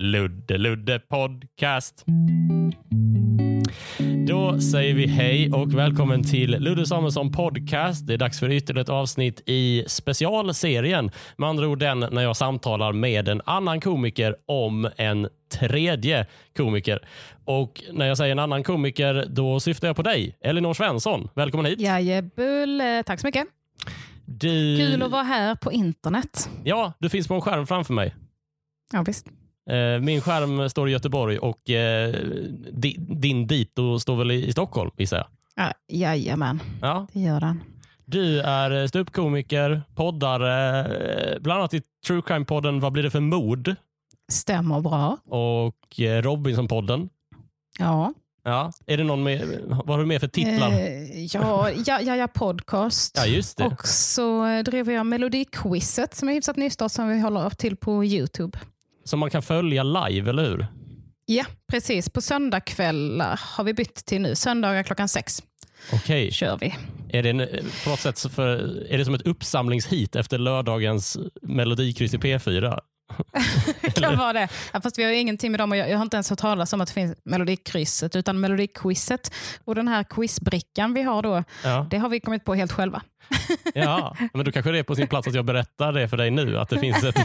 Ludde Ludde Podcast. Då säger vi hej och välkommen till Ludde Samuelsson Podcast. Det är dags för ytterligare ett avsnitt i specialserien. Med andra ord den när jag samtalar med en annan komiker om en tredje komiker. Och när jag säger en annan komiker, då syftar jag på dig, Elinor Svensson. Välkommen hit. Jajebull, tack så mycket. Du... Kul att vara här på internet. Ja, du finns på en skärm framför mig. Ja, visst. Eh, Min skärm står i Göteborg och eh, di- din dito står väl i Stockholm, gissar jag. Ja, jajamän, Ja. det gör den. Du är ståuppkomiker, poddare, eh, bland annat i True Crime-podden Vad blir det för mord? Stämmer bra. och eh, Robinson-podden. Ja. Ja. Är det någon med, vad har du med för titlar? Eh, ja, ja, ja, ja, podcast. Ja, just det. Och så eh, driver jag Melodiquizet som är hyfsat nystart som vi håller upp till på Youtube. Som man kan följa live, eller hur? Ja, precis. På söndagkvällar har vi bytt till nu. Söndagar klockan sex Okej. kör vi. Är det en, på något sätt för, är det som ett uppsamlingshit efter lördagens melodikryss i P4? Det kan vara det. Ja, fast vi har ju ingenting med dem att göra. Jag har inte ens hört talas om att det finns Melodikrysset utan Melodiquizet. Och den här quizbrickan vi har då, Ja. det har vi kommit på helt själva. Ja, men då kanske det är på sin plats att jag berättar det för dig nu. Att det finns ett,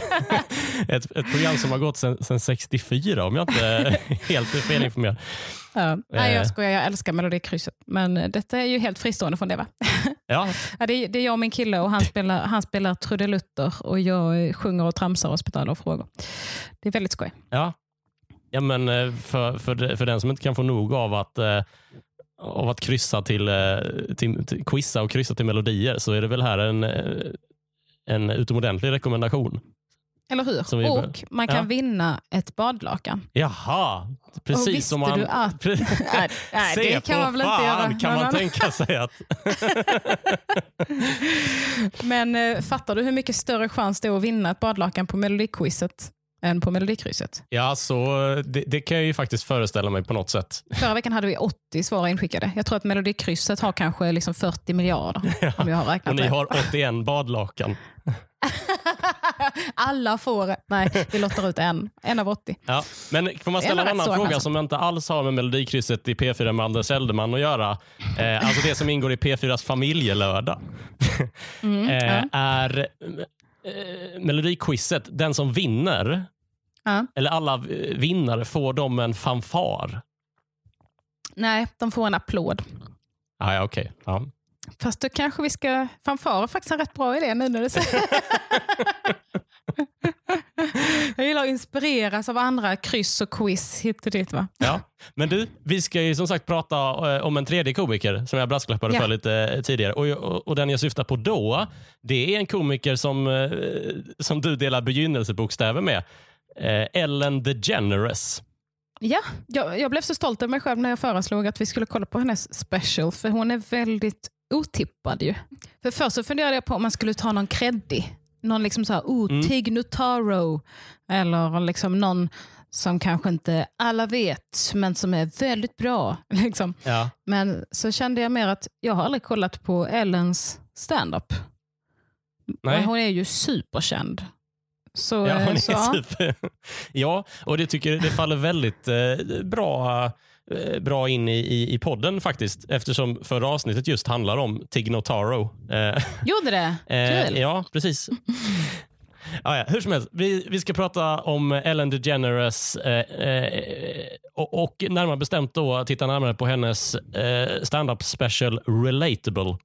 ett, ett program som har gått sedan sedan 64 om jag inte är helt felinformerad. Ja. Nej, Eh. jag skojar, jag älskar Melodikrysset. Men eh, detta är ju helt fristående från det va? Ja, Ja, det, är, det är jag och min kille och han spelar, han spelar trudelutter och jag eh, sjunger och tramsar och ställer frågor. Det är väldigt skoj. ja. ja men eh, för, för, för den som inte kan få nog av att eh, av att kryssa till, eh, till, till quizza och kryssa till melodier så är det väl här en, eh, en utomordentlig rekommendation. Eller hur? Och man kan Ja. vinna ett badlakan. Jaha, och precis visste som man... du att... nej, nej, det kan man väl inte göra. kan Men- man tänka sig att... Men eh, fattar du hur mycket större chans det är att vinna ett badlakan på Melodiquizet än på Melodikrysset? Ja, så det, det kan jag ju faktiskt föreställa mig på något sätt. Förra veckan hade vi 80 svar inskickade. Jag tror att Melodikrysset har kanske liksom 40 miljarder. Om jag har räknat Och ni rätt. har 81 badlakan. Alla får... Nej, vi lottar ut en. En av 80. Ja. Men får man ställa en annan fråga chans. som inte alls har med Melodikrysset i P4 med Anders Eldeman att göra? Eh, alltså det som ingår i P4s familjelördag. Mm, eh, ja. Är eh, Melodiquizet, den som vinner, Ja. eller alla eh, vinnare, får de en fanfar? Nej, de får en applåd. Ah, ja, okej. Ja. Fast då kanske vi ska... Fanfar är faktiskt en rätt bra idé nu när du säger Jag gillar att inspireras av andra kryss och quiz hit och dit. Va? Ja. Men du, vi ska ju som sagt prata eh, om en tredje komiker som jag brasklappade Ja. för lite eh, tidigare. Och, och, och Den jag syftar på då, det är en komiker som, eh, som du delar begynnelsebokstäver med. Ellen DeGeneres. Ja, jag, jag blev så stolt över mig själv när jag föreslog att vi skulle kolla på hennes special, för hon är väldigt otippad ju. För först så funderade jag på om man skulle ta någon creddig. Någon liksom så här, oh, Mm. Tig Notaro. Eller liksom någon som kanske inte alla vet, men som är väldigt bra. Liksom. Ja. Men så kände jag mer att jag har aldrig kollat på Ellens stand-up. Nej. Hon är ju superkänd. Så, Ja, hon är så, ja. super. Ja, och det tycker det faller väldigt eh, bra, eh, bra in i, i, i podden faktiskt. Eftersom förra avsnittet just handlar om Tig Notaro. Eh, Gjorde det? Eh, Kul. ja, precis. Ah, ja, hur som helst, vi, vi ska prata om Ellen DeGeneres eh, eh, och, och närmare bestämt då titta närmare på hennes eh, stand-up special Relatable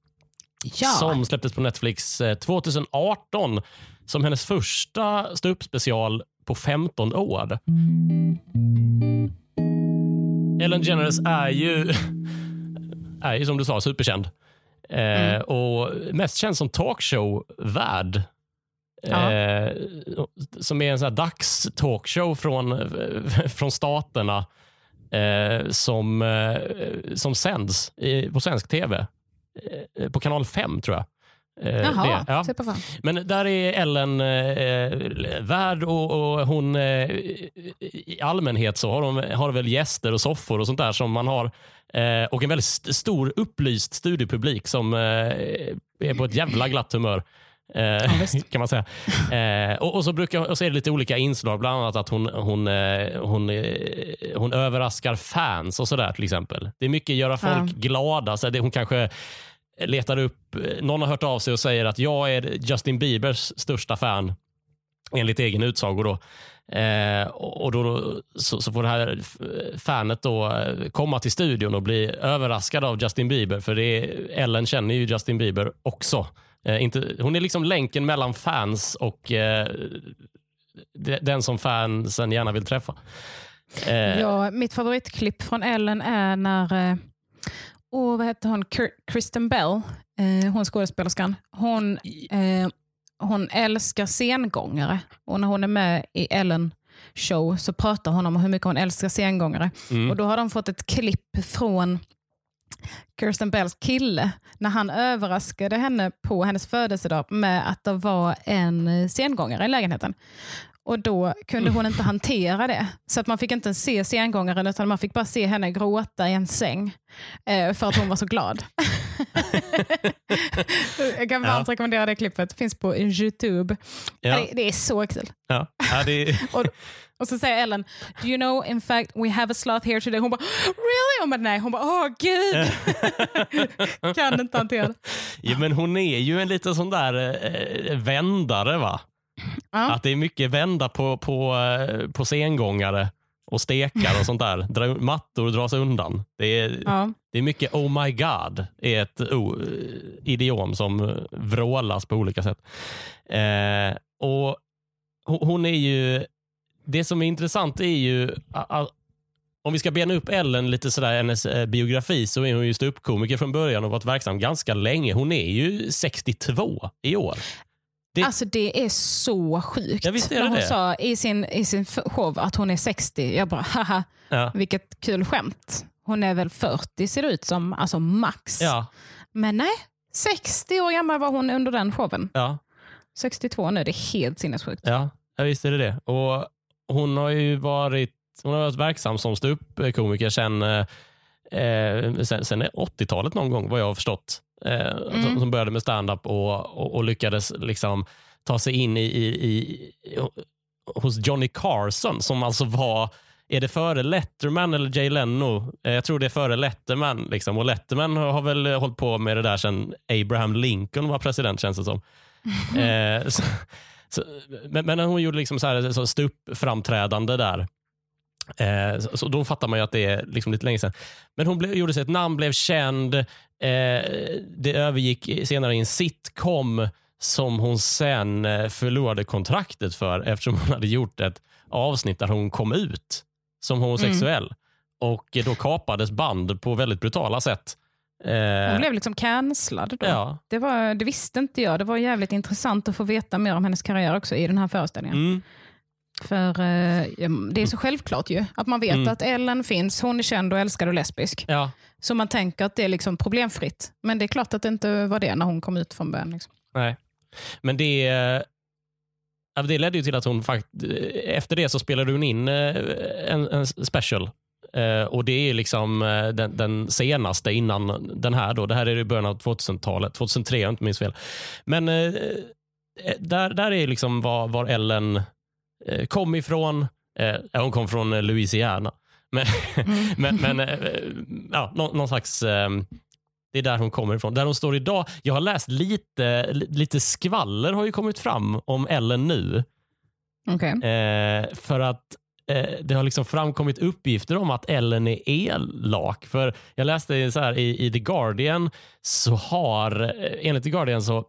Ja. som släpptes på Netflix eh, 2018 som hennes första ståuppspecial på 15 år. Ellen DeGeneres är ju, är ju som du sa superkänd. Eh, Mm. Och mest känd som talkshow-värd. Ja. Eh, som är en sån här dags-talkshow från, från staterna eh, som, eh, som sänds i, på svensk tv. Eh, på kanal 5 tror jag. Eh, Jaha, det, ja. se på fan. Men där är Ellen eh, värd och, och hon eh, i allmänhet så har de har väl gäster och soffor och sånt där som man har eh, och en väldigt st- stor upplyst studiepublik som eh, är på ett jävla glatt humör. Eh, kan man säga. Eh, och, och, så brukar, och så är det lite olika inslag, bland annat att hon, hon, eh, hon, eh, hon överraskar fans och sådär till exempel. Det är mycket göra folk ja. glada. Så det, hon kanske letar upp, någon har hört av sig och säger att jag är Justin Biebers största fan enligt egen utsago. Då. Eh, och då, så, så, får det här fanet då eh, komma till studion och bli överraskad av Justin Bieber. För det är, Ellen känner ju Justin Bieber också. Eh, inte, hon är liksom länken mellan fans och eh, den som fansen gärna vill träffa. Eh, ja, mitt favoritklipp från Ellen är när eh, oh, vad heter hon? Kristen Bell, hon skådespelerskan. Hon hon älskar sengångare och när hon är med i Ellen show så pratar hon om hur mycket hon älskar sengångare. Mm. Och Då har de fått ett klipp från Kirsten Bells kille när han överraskade henne på hennes födelsedag med att det var en sengångare i lägenheten. Och Då kunde hon inte hantera det. Så att man fick inte se sengångaren utan man fick bara se henne gråta i en säng eh, för att hon var så glad. Jag kan varmt ja. rekommendera det klippet. Det finns på Youtube. Ja. Det, det, är så kul. Ja. Ja, det... och, och så säger Ellen, do you know in fact we have a sloth here today? Hon bara, really? Hon bara, nej. Hon bara, åh oh, gud. kan inte hantera det. Ja, men hon är ju en liten sån där eh, vändare va? Ja. Att det är mycket vända på, på, eh, på sengångare och stekar och sånt där. Dra, mattor dras undan. Det är, ja. det är mycket oh my god, är ett oh, idiom som vrålas på olika sätt. Eh, och Hon är ju, det som är intressant är ju om vi ska bena upp Ellen lite sådär, hennes eh, biografi, så är hon ju ståuppkomiker från början och varit verksam ganska länge. Hon är ju 62 i år. Det... Alltså det är så sjukt. Ja, visst är det När hon det. sa i sin, i sin show att hon är 60, jag bara haha, ja. vilket kul skämt. Hon är väl 40 ser det ut som, alltså max. Ja. Men nej, 60 år gammal var hon under den showen. Ja. 62 nu, det är helt sinnessjukt. Ja, ja visst är det det. Och hon har ju varit, hon har varit verksam som ståuppkomiker sedan eh, sen, sen 80-talet någon gång vad jag har förstått. Eh, mm. som, började med stand-up och, och, och, lyckades liksom ta sig in i, i, i, hos Johnny Carson som alltså var är det före Letterman eller Jay Leno? Eh, jag tror det är före Letterman. Liksom. Och Letterman har väl hållit på med det där sedan Abraham Lincoln var president känns det som. Eh, så, så, men, men hon gjorde liksom så här, så stup-framträdande där. Eh, så, så då fattar man ju att det är liksom lite länge sedan. Men hon ble, gjorde sig ett namn, blev känd. Eh, det övergick senare i en sitcom som hon sen eh, förlorade kontraktet för eftersom hon hade gjort ett avsnitt där hon kom ut som homosexuell. Mm. Och Då kapades band på väldigt brutala sätt. Eh, hon blev liksom cancellad då. Ja. Det, var, det visste inte jag. Det var jävligt intressant att få veta mer om hennes karriär också i den här föreställningen. Mm. För eh, det är så självklart ju. Att man vet mm. att Ellen finns, hon är känd och älskad och lesbisk. Ja. Så man tänker att det är liksom problemfritt. Men det är klart att det inte var det när hon kom ut från början. Liksom. Nej. Men det, det ledde ju till att hon efter det så spelade hon in eh, en, en special. Och Det är liksom den, den, senaste innan den här. Då. Det här är i början av 2000-talet, 2003 om jag inte minns fel. Men där, där är liksom var, var Ellen Eh, kom ifrån. Eh, hon kom från eh, Louisiana. Men, mm. men, men ja, någon, någon slags... Ehm, det är där hon kommer ifrån. Där hon står idag. Jag har läst lite, lite skvaller har ju kommit fram om Ellen nu. Okay. Eh, för att eh, det har liksom framkommit uppgifter om att Ellen är elak. För Jag läste så här, i, i The Guardian, så har enligt The Guardian så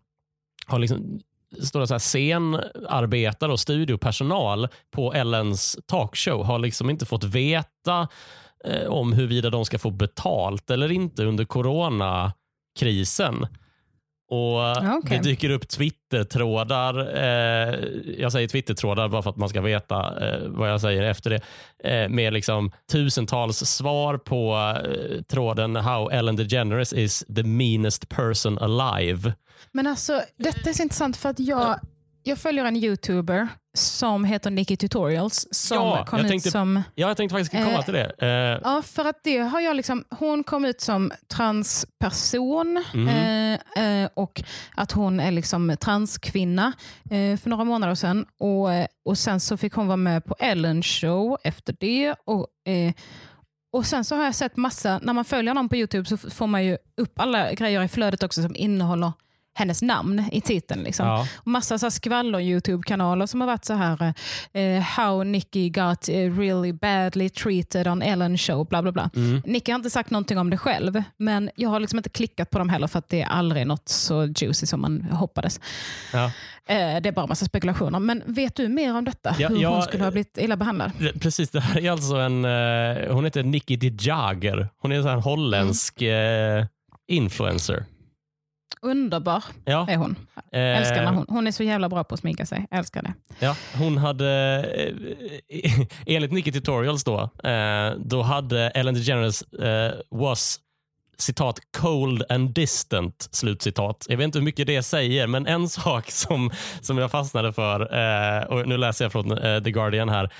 har liksom står det så här, scenarbetare och studiopersonal på Ellens talkshow har liksom inte fått veta eh, om huruvida de ska få betalt eller inte under coronakrisen. Och okay. Det dyker upp Twitter-trådar. Eh, jag säger Twitter-trådar bara för att man ska veta eh, vad jag säger efter det. Eh, med liksom tusentals svar på eh, tråden How Ellen DeGeneres is the meanest person alive. Men alltså, detta är så intressant för att jag jag följer en youtuber som heter Nikki Tutorials som ja, kom tänkte, ut som... Ja, jag tänkte faktiskt komma eh, till det. Eh. Ja, för att det har jag liksom... Hon kom ut som transperson mm. eh, och att hon är liksom transkvinna eh, för några månader sedan. Och, och Sen så fick hon vara med på Ellen show efter det. Och, eh, och Sen så har jag sett massa, när man följer någon på Youtube så får man ju upp alla grejer i flödet också som innehåller hennes namn i titeln. Liksom. Ja. Massa så skvaller-Youtube-kanaler som har varit så här uh, How Nicky got uh, really badly treated on Ellen show. Bla, bla, bla. Mm. Nicky har inte sagt någonting om det själv, men jag har liksom inte klickat på dem heller för att det är aldrig något så juicy som man hoppades. Ja. Uh, det är bara massa spekulationer. Men vet du mer om detta? Ja, Hur hon skulle ha blivit illa behandlad? Precis, det här är alltså en, hon heter Nicky de Jager. Hon är en holländsk mm. influencer. Underbar ja. är hon. Eh, älskar när hon. Hon är så jävla bra på att sminka sig. Älskar det. Ja, hon hade, eh, enligt Nicky Tutorials då, eh, då hade Ellen DeGeneres was citat cold and distant. Slutcitat. Jag vet inte hur mycket det säger, men en sak som, som jag fastnade för, och nu läser jag från The Guardian här.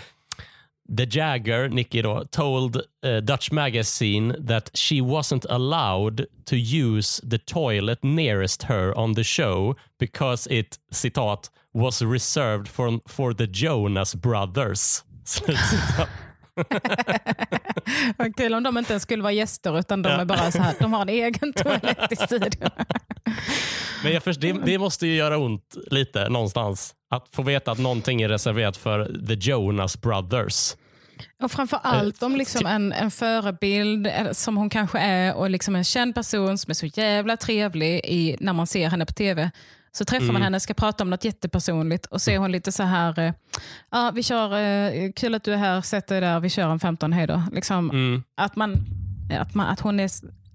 The Jagger, Nicky då, told uh, Dutch magazine that she wasn't allowed to use the toilet nearest her on the show because it, citat, was reserved for, for the Jonas brothers. Vad kul om de inte ens skulle vara gäster utan de är bara så här, de har en egen toalett i studion. Men jag först, det, det, måste ju göra ont lite någonstans. Att få veta att någonting är reserverat för the Jonas brothers. Och framför allt om liksom en, en förebild eh, som hon kanske är och liksom en känd person som är så jävla trevlig i, när man ser henne på tv. Så träffar mm. man henne, ska prata om något jättepersonligt och ser hon lite så här, eh, ja vi kör, eh, kul att du är här, sätt dig där, vi kör en 15, hejdå. Liksom, mm. att, man, att, man, att hon är,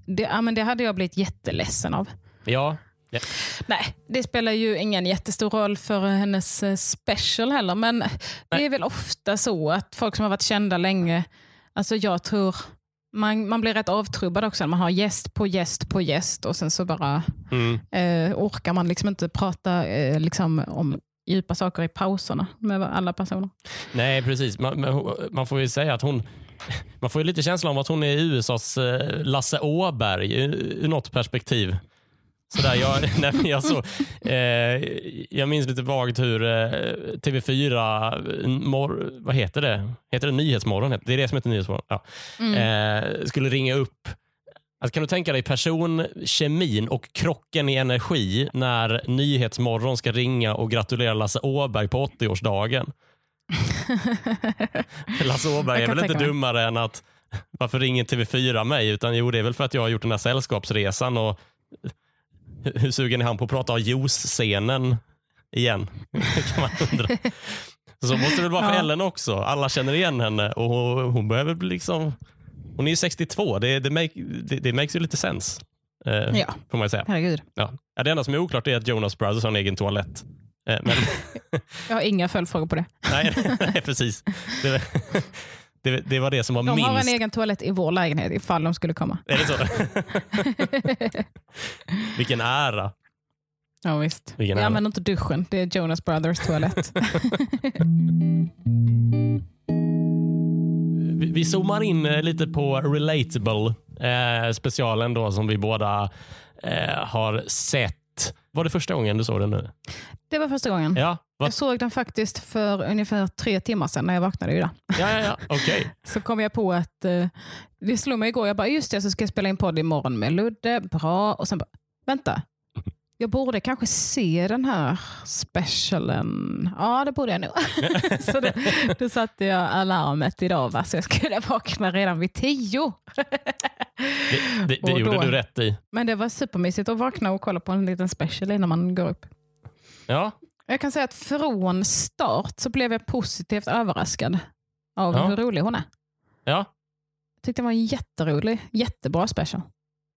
det, ja, men det hade jag blivit jätteledsen av. Ja, Yeah. Nej, det spelar ju ingen jättestor roll för hennes eh, special heller. Men Nej. det är väl ofta så att folk som har varit kända länge, alltså jag tror man, man blir rätt avtrubbad också när man har gäst på gäst på gäst och sen så bara mm. eh, orkar man liksom inte prata eh, liksom om djupa saker i pauserna med alla personer. Nej, precis. Man, man får ju säga att hon man får ju lite känslan av att hon är USAs eh, Lasse Åberg ur något perspektiv. Sådär, jag, nej, jag, så, eh, jag minns lite vagt hur eh, TV4, mor, vad heter det? Heter det Nyhetsmorgon? Det är det som heter Nyhetsmorgon. Ja. Mm. Eh, skulle ringa upp Alltså, kan du tänka dig personkemin och krocken i energi när Nyhetsmorgon ska ringa och gratulera Lasse Åberg på 80-årsdagen? Lasse Åberg är väl inte dummare än att varför ringer TV4 mig? Utan jo, det är väl för att jag har gjort den här sällskapsresan och hur sugen är han på att prata om juice-scenen igen? kan man undra. Så måste det väl vara för ja. Ellen också. Alla känner igen henne och hon, hon behöver bli liksom... Hon är ju 62. Det, det, make, det, det makes ju lite sens. Eh, ja. Får man säga. Herregud. Ja. Det enda som är oklart är att Jonas Brothers har en egen toalett. Eh, men... Jag har inga följdfrågor på det. nej, nej, precis. Det, det, det, var det som var de minst... De har en egen toalett i vår lägenhet ifall de skulle komma. Är det så? Vilken ära. Ja visst. Vilken Vi ära. använder inte duschen. Det är Jonas Brothers toalett. vi, vi zoomar in eh, lite på Relatable eh, specialen då som vi båda eh, har sett. Var det första gången du såg den nu? Det var första gången. Ja, jag såg den faktiskt för ungefär tre timmar sedan när jag vaknade idag. Ja, ja, ja. Okay. så kom jag på att, eh, det slog mig igår, jag bara just det, så ska jag spela in podd imorgon med Ludde, bra. Och sen bara, vänta, jag borde kanske se den här specialen. Ja, det borde jag nog. så då, då satte jag alarmet idag, va? så jag skulle vakna redan vid tio. det, det, det gjorde då, du rätt i. Men det var supermysigt att vakna och kolla på en liten special innan man går upp. Ja, jag kan säga att från start så blev jag positivt överraskad av ja. hur rolig hon är. Ja. Jag tyckte det var en jätterolig, jättebra special.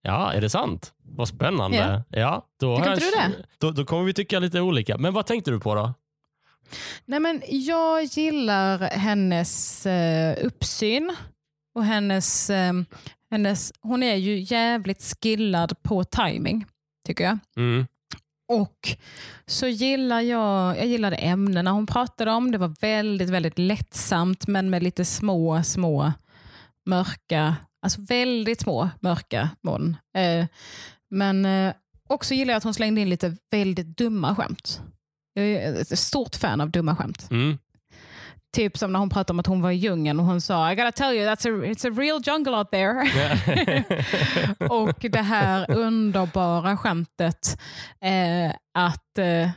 Ja, är det sant? Vad spännande. Ja. Ja, då, Tycker inte du det? Då, då kommer vi tycka lite olika. Men vad tänkte du på då? Nej, men jag gillar hennes eh, uppsyn och hennes, eh, hennes... Hon är ju jävligt skillad på timing tycker jag. Mm. Och så gillar jag, jag gillade ämnena hon pratade om. Det var väldigt, väldigt lättsamt men med lite små, små mörka, alltså väldigt små mörka moln. Eh, men eh, också gillar jag att hon slängde in lite väldigt dumma skämt. Jag är ett stort fan av dumma skämt. Mm. Typ som när hon pratade om att hon var i djungeln och hon sa I gotta tell you that's a, it's a real jungle out there. och det här underbara skämtet eh, att eh,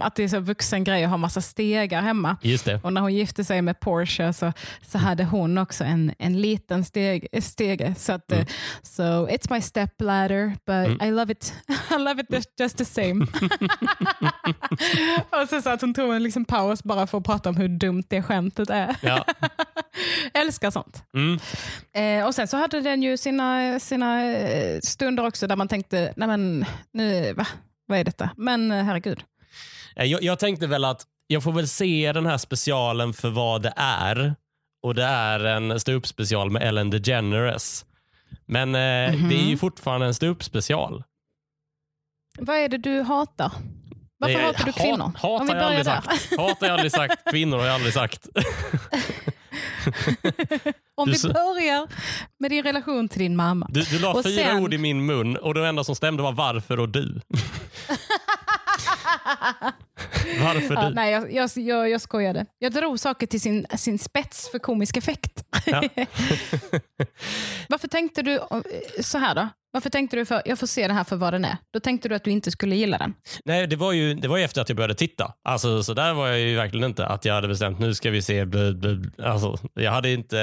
att det är så vuxen grej att ha massa stegar hemma. Just det. Och när hon gifte sig med Porsche så, så hade hon också en, en liten steg, stege. Så, att, mm. so it's my step ladder but mm. I love it I love it just the same. och så, så att hon tog en liksom paus bara för att prata om hur dumt det skämtet är. Ja. Älskar sånt. Mm. Eh, och Sen så hade den ju sina, sina eh, stunder också där man tänkte, nej men nu, va? vad är detta? Men eh, herregud. Eh, jag, jag tänkte väl att jag får väl se den här specialen för vad det är. Och det är en ståuppspecial med Ellen DeGeneres. Men eh, mm -hmm. det är ju mhm. fortfarande en ståuppspecial. Vad är det du hatar? Varför det, hatar du kvinnor? Hat, hatar Om vi börjar jag där. Sagt. Hatar jag aldrig sagt. Kvinnor har jag aldrig sagt. Om vi börjar med din relation till din mamma. Du, du la och fyra sen... ord i min mun och det enda som stämde var varför och du. Varför ja, du? Nej, jag, jag, jag, jag skojade. Jag drog saker till sin, sin spets för komisk effekt. Ja. Varför tänkte du så här då? Varför tänkte du för, jag får se det här för vad den är? Då tänkte du att du inte skulle gilla den? Nej, det var ju, det var ju efter att jag började titta. Alltså, så där var jag ju verkligen inte. Att jag hade bestämt, nu ska vi se. Blö, blö. Alltså, jag, hade inte,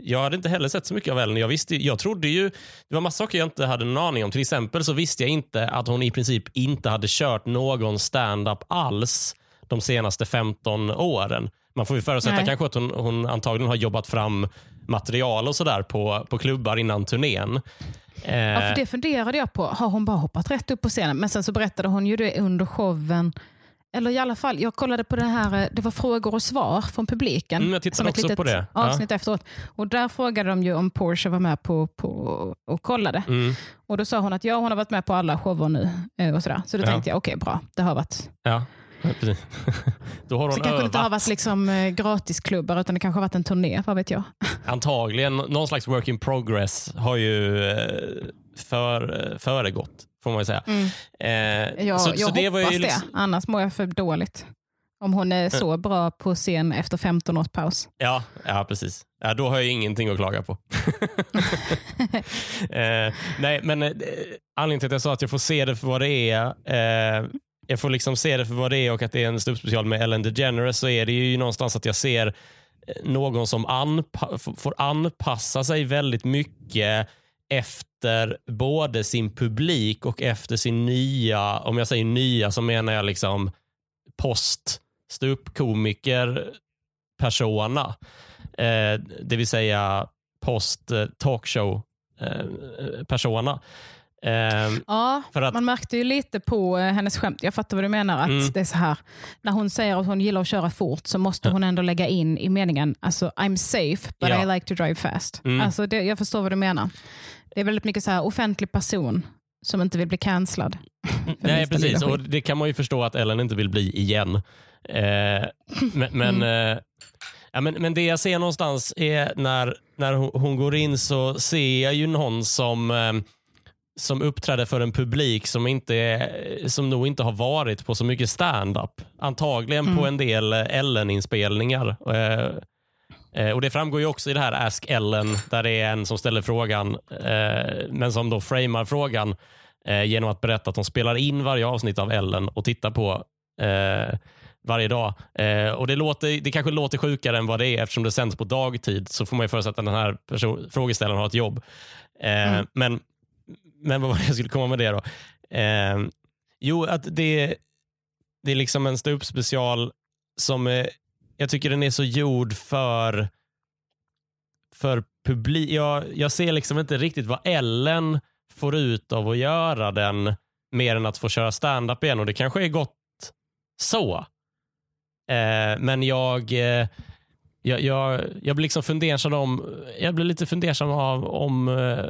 jag hade inte heller sett så mycket av Ellen. Jag, visste, jag trodde ju, det var massa saker jag inte hade någon aning om. Till exempel så visste jag inte att hon i princip inte hade kört någon stand-up alls de senaste 15 åren. Man får ju förutsätta Nej. kanske att hon, hon antagligen har jobbat fram material och sådär på, på klubbar innan turnén. Ja, för det funderade jag på. Har hon bara hoppat rätt upp på scenen? Men sen så berättade hon ju det under showen. Eller i alla fall, jag kollade på det här, eh, det var frågor och svar från publiken. Mm, jag tittade också på det. avsnitt ja. efteråt. Och där frågade de ju om Porsche var med på, på och kollade. Mm. Och Då sa hon att ja, hon har varit med på alla shower nu. Eh, och sådär. Så då ja. tänkte jag, okej okay, bra, det har varit ja. Då har hon så det kanske inte har varit liksom, eh, gratisklubbar utan det kanske har varit en turné, vad vet jag. Antagligen någon slags work in progress har ju eh, för, föregått, får man ju säga. Mm. Eh, jag så, jag så det hoppas ju liksom... det, annars mår jag för dåligt. Om hon är så bra på scen efter 15 års paus. Ja, ja precis. Ja, då har jag ingenting att klaga på. eh, nej, men eh, anledningen till att jag sa att jag får se det för vad det är eh, jag får liksom se det för vad det är och att det är en ståuppspecial med Ellen DeGeneres så är det ju någonstans att jag ser eh, någon som anpa får anpassa sig väldigt mycket efter både sin publik och efter sin nya, om jag säger nya så menar jag liksom post ståuppkomiker persona. Eh, det vill säga post eh, talkshow eh, persona. Um, ja, att, man märkte ju lite på uh, hennes skämt. Jag fattar vad du menar. Att mm. det är så här, när hon säger att hon gillar att köra fort så måste hon ändå lägga in i meningen alltså, I'm safe but ja. I like to drive fast. Mm. Alltså, det, jag förstår vad du menar. Det är väldigt mycket så här, offentlig person som inte vill bli cancellad. Nej, precis. Och det kan man ju förstå att Ellen inte vill bli igen. Eh, men, men, mm. eh, ja, men, men det jag ser någonstans är när, när hon, hon, går in så ser jag ju någon som eh, som uppträder för en publik som, inte som nog inte har varit på så mycket stand-up. Antagligen mm. på en del Ellen-inspelningar. Eh, eh, och Det framgår ju också i det här Ask Ellen, där det är en som ställer frågan, eh, men som då framar frågan genom att berätta att de spelar in varje avsnitt av Ellen och tittar på varje dag. och det, låter, det kanske låter sjukare än vad det är eftersom det sänds på dagtid så får man ju förutsätta att den här frågeställaren har ett jobb. Mm. Men men vad var det jag skulle komma med det då? Eh, jo, att det, det är liksom en ståuppspecial som eh, jag tycker den är så gjord för, för publik. Jag, jag ser liksom inte riktigt vad Ellen får ut av att göra den mer än att få köra stand-up igen och det kanske är gott så. Eh, men jag, eh, jag, jag, jag blir liksom fundersam om, jag blir lite fundersam av om eh,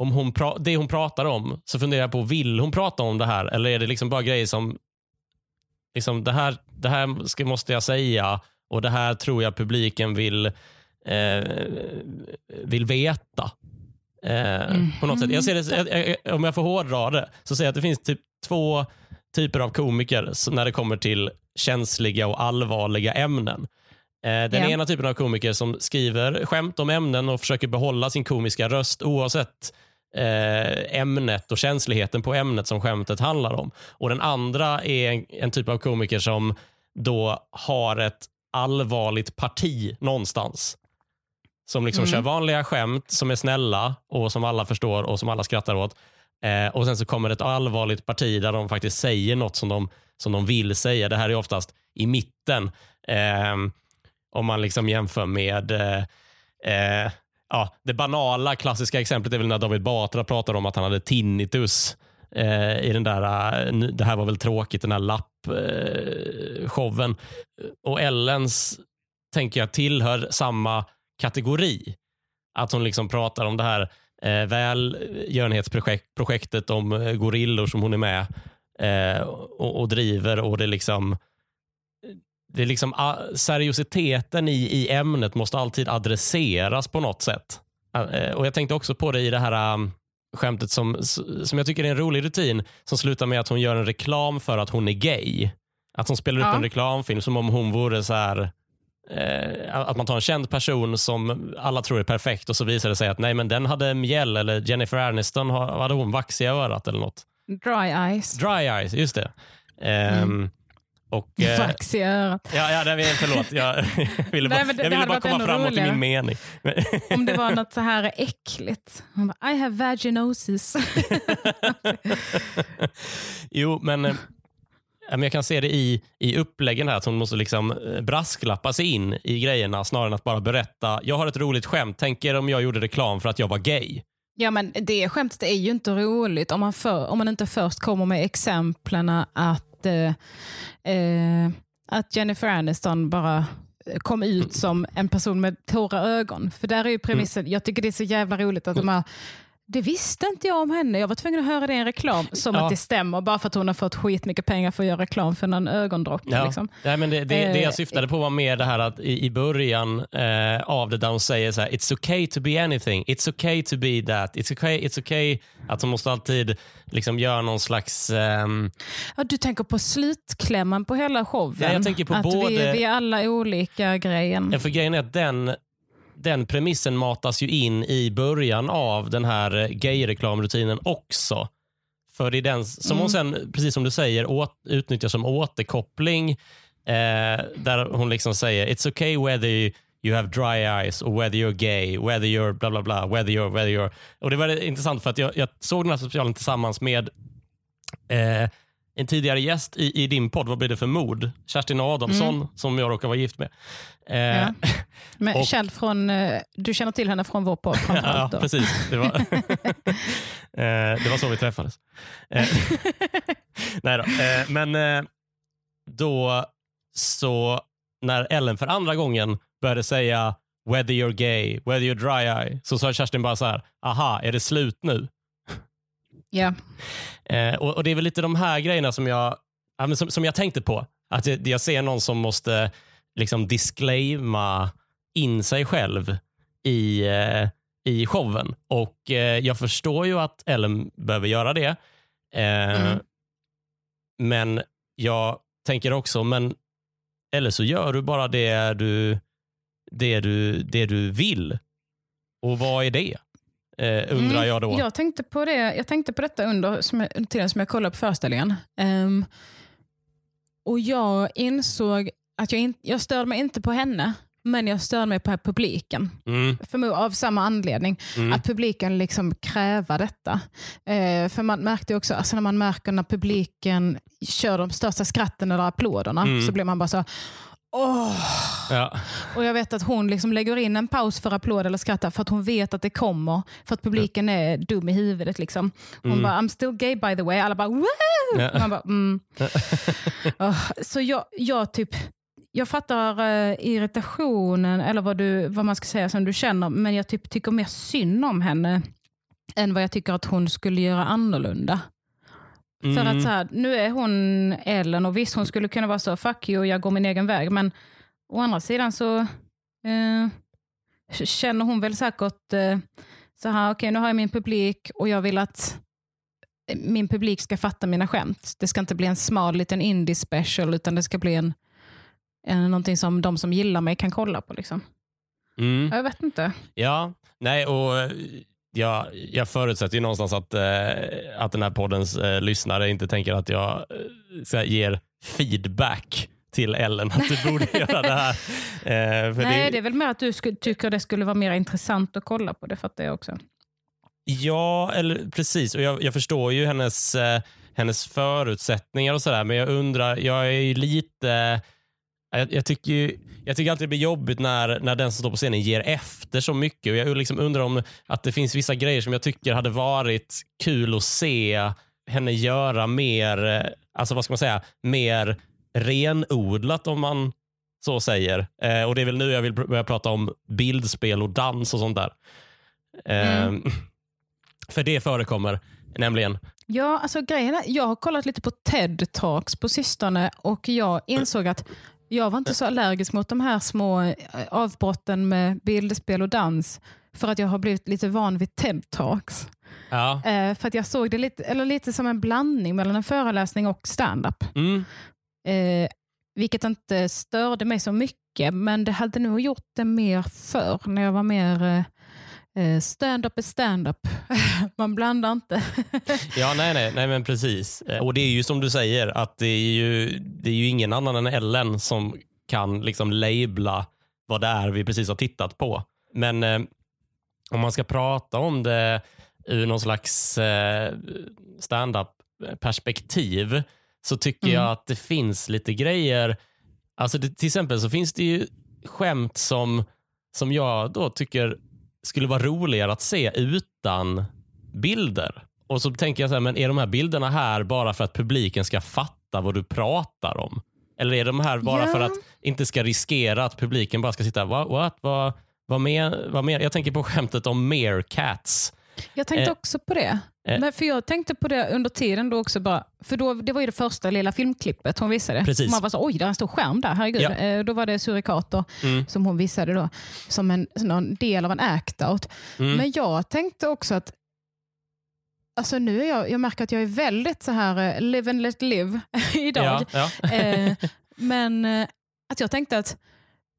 om hon det hon pratar om, så funderar jag på, vill hon prata om det här? Eller är det liksom bara grejer som, liksom, det här, det här ska, måste jag säga och det här tror jag publiken vill, eh, vill veta. Eh, mm. på något sätt. Jag ser det, om jag får hårdra det, så säger jag att det finns typ två typer av komiker när det kommer till känsliga och allvarliga ämnen. Eh, den yeah. ena typen av komiker som skriver skämt om ämnen och försöker behålla sin komiska röst oavsett ämnet och känsligheten på ämnet som skämtet handlar om. Och Den andra är en, en typ av komiker som då har ett allvarligt parti någonstans. Som liksom mm. kör vanliga skämt som är snälla och som alla förstår och som alla skrattar åt. Eh, och Sen så kommer ett allvarligt parti där de faktiskt säger något som de, som de vill säga. Det här är oftast i mitten. Eh, om man liksom jämför med eh, eh, ja, det banala klassiska exemplet är väl när David Batra pratar om att han hade tinnitus eh, i den där, eh, det här var väl tråkigt, den här lappshowen. Eh, och Ellens tänker jag tillhör samma kategori. Att hon liksom pratar om det här eh, välgörenhetsprojektet eh, om gorillor som hon är med eh, och, och, driver och det liksom det är liksom ah, seriositeten i, i ämnet måste alltid adresseras på något sätt. Eh, och Jag tänkte också på det i det här um, skämtet som, som jag tycker är en rolig rutin som slutar med att hon gör en reklam för att hon är gay. Att hon spelar ja. upp en reklamfilm som om hon vore så här eh, att man tar en känd person som alla tror är perfekt och så visar det sig att nej men den hade mjäll eller Jennifer Aniston hade hon vax i örat eller något. Dry eyes. Dry eyes, just det. Mm. Och, eh, Fax i örat. Ja, ja, det, förlåt. Jag ville bara, Nej, det, jag ville bara komma framåt i min mening. Om det var något så här äckligt. Bara, I have vaginosis. jo, men eh, jag kan se det i, i uppläggen här, att hon måste liksom eh, brasklappa sig in i grejerna snarare än att bara berätta. Jag har ett roligt skämt. Tänk er om jag gjorde reklam för att jag var gay. Ja, men det skämtet är ju inte roligt om man, för, om man inte först kommer med exemplen att att, eh, eh, att Jennifer Aniston bara kom ut som en person med torra ögon. För där är ju premissen, mm. jag tycker det är så jävla roligt att de har det visste inte jag om henne. Jag var tvungen att höra det i en reklam som ja. att det stämmer bara för att hon har fått skitmycket pengar för att göra reklam för en ögondropp. Ja. Liksom. Ja, men det, det, det, jag eh, syftade på var mer det här att i, i början eh, av det där hon säger så här, it's okay to be anything, it's okay to be that, it's okay, it's okay. Att hon måste alltid liksom göra någon slags... Um... Ja, du tänker på slutklämman på hela showen? Ja, jag tänker på att både... vi, vi är alla olika grejen. Ja, för grejen är att den den premissen matas ju in i början av den här eh, gay-reklamrutinen också. För det är den som mm. hon sen, precis som du säger, åt, utnyttjar som återkoppling. Eh, där hon liksom säger it's okay whether you have dry eyes or whether you're gay, whether you're bla bla bla, whether you're, whether you're. Och Det var intressant för att jag, jag såg den här specialen tillsammans med eh, en tidigare gäst i, i din podd, Vad blir det för mord? Kerstin Adamsson, mm. som jag råkar vara gift med. Eh, ja. Men och, känd från, eh, du känner till henne från vår podd Ja, då. precis. Det var, eh, det var så vi träffades. Eh, nej då. Men då, så när Ellen för andra gången började säga whether you're gay, whether you're dry eye, så sa Kerstin bara så här, aha, är det slut nu? Ja. Eh, och, och, Det är väl lite de här grejerna som jag, som, som jag tänkte på. Att jag, jag ser någon som måste liksom disclaima in sig själv i, eh, i showen. Och eh, Jag förstår ju att Ellen behöver göra det. Eh, mm. Men jag tänker också, men eller så gör du bara det du, det du, det du vill. Och vad är det? Eh, undrar mm, jag då. Jag tänkte på, det, jag tänkte på detta under som tiden som jag kollade på föreställningen. Um, och Jag insåg att jag, in, jag störde mig inte på henne, men jag störde mig på publiken. Mm. För, av samma anledning. Mm. Att publiken liksom kräver detta. Eh, för man märkte också, alltså när man märker när publiken kör de största skratten eller applåderna, mm. så blir man bara så Oh. Ja. Och Jag vet att hon liksom lägger in en paus för applåd eller skratta för att hon vet att det kommer. För att publiken är dum i huvudet. Liksom. Hon mm. bara, I'm still gay by the way. Alla bara, Woo! Ja. Man bara, mm. oh. Så jag, jag, typ, jag fattar uh, irritationen, eller vad, du, vad man ska säga som du känner, men jag typ tycker mer synd om henne än vad jag tycker att hon skulle göra annorlunda. Mm. För att mm. så här, nu är hon Ellen och visst hon skulle kunna vara så, fuck you, jag går min egen väg. Men å andra sidan så eh, känner hon väl säkert eh, så här, okej okay, nu har jag min publik och jag vill att min publik ska fatta mina skämt. Det ska inte bli en smal liten indie special utan det ska bli en, en, någonting som de som gillar mig kan kolla på. Liksom. Mm. Jag vet inte. Ja, nej och jag, jag förutsätter ju någonstans att, eh, att den här poddens eh, lyssnare inte tänker att jag eh, ger feedback till Ellen att du borde göra det här. Eh, Nej, det... det... är väl mer att du tycker det skulle vara mer intressant att kolla på. Det fattar jag också. Ja, eller precis. Och jag, jag förstår ju hennes, eh, hennes förutsättningar och sådär, men jag undrar, jag är ju lite jag, jag, tycker jag tycker alltid det blir jobbigt när, när den som står på scenen ger efter så mycket. Och jag liksom undrar om att det finns vissa grejer som jag tycker hade varit kul att se henne göra mer, eh, alltså vad ska man säga, mer renodlat om man så säger. Eh, och Det är väl nu jag vill börja prata om bildspel och dans och sånt där. Eh, mm. För det förekommer nämligen. Ja, alltså grejen är, jag har kollat lite på TED-talks på sistone och jag insåg att jag var inte så allergisk mot de här små eh, avbrotten med bildspel och dans för att jag har blivit lite van vid TED-talks. Ja. Eh, för att jag såg det lite, eller lite som en blandning mellan en föreläsning och stand-up. Mm. Eh, vilket inte störde mig så mycket, men det hade nog gjort det mer förr när jag var mer eh, Stand-up är stand-up. Man blandar inte. ja, nej, nej, nej, men precis. Eh, och det är ju som du säger, att det är ju, det är ju ingen annan än Ellen som kan liksom labla vad det är vi precis har tittat på. Men eh, om man ska prata om det ur någon slags eh, stand-up perspektiv så tycker mm. jag att det finns lite grejer. Alltså det, till exempel så finns det ju skämt som, som jag då tycker skulle vara roligare att se utan bilder. Och så tänker jag så här, men är de här bilderna här bara för att publiken ska fatta vad du pratar om? Eller är de här bara yeah. för att inte ska riskera att publiken bara ska sitta, what, what, vad, vad, mer, vad mer? Jag tänker på skämtet om meerkats. Jag tänkte eh, också på det. Eh. Men för Jag tänkte på det under tiden då också. Bara, för då, Det var ju det första lilla filmklippet hon visade. Precis. Man var så, oj, det är en stor skärm där. Herregud. Ja. Eh, då var det surikater mm. som hon visade då, som en, som del av en act-out. Mm. Men jag tänkte också att Alltså nu är jag, jag märker att jag är väldigt så här uh, live and let live idag. Ja, ja. eh, men eh, att jag tänkte att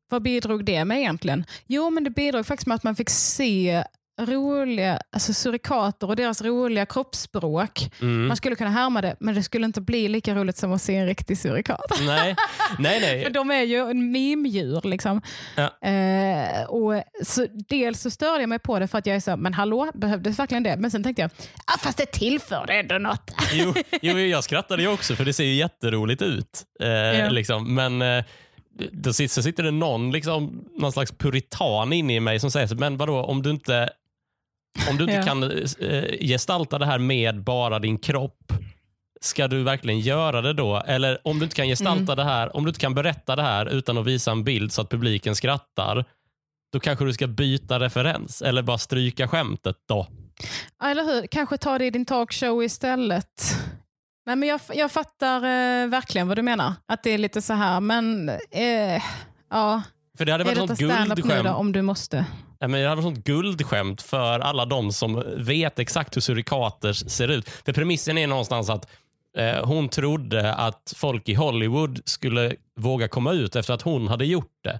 vad bidrog det med egentligen? Jo, men det bidrog faktiskt med att man fick se roliga alltså surikater och deras roliga kroppsspråk. Mm. Man skulle kunna härma det, men det skulle inte bli lika roligt som att se en riktig surikat. Nej, nej, nej. För de är ju en mimdjur. Liksom. Ja. Eh, och så dels så störde jag mig på det för att jag är så, men hallå, behövdes verkligen det? Men sen tänkte jag, ah, fast det tillförde ändå något. jo, jo, jag skrattade ju också för det ser ju jätteroligt ut. Eh, ja. liksom. Men eh, då sitter, så sitter det någon, liksom, någon slags puritan inne i mig som säger, men vadå, om du inte om du inte ja. kan eh, gestalta det här med bara din kropp, ska du verkligen göra det då? Eller om du inte kan gestalta mm. det här, om du inte kan berätta det här utan att visa en bild så att publiken skrattar, då kanske du ska byta referens eller bara stryka skämtet då. Eller hur? Kanske ta det i din talkshow istället. Nej, men jag, jag fattar eh, verkligen vad du menar. Att det är lite så här, men eh, ja. För det hade varit något guldskämt. om du måste. Men jag hade sånt guldskämt för alla de som vet exakt hur surikater ser ut. För premissen är någonstans att eh, hon trodde att folk i Hollywood skulle våga komma ut efter att hon hade gjort det.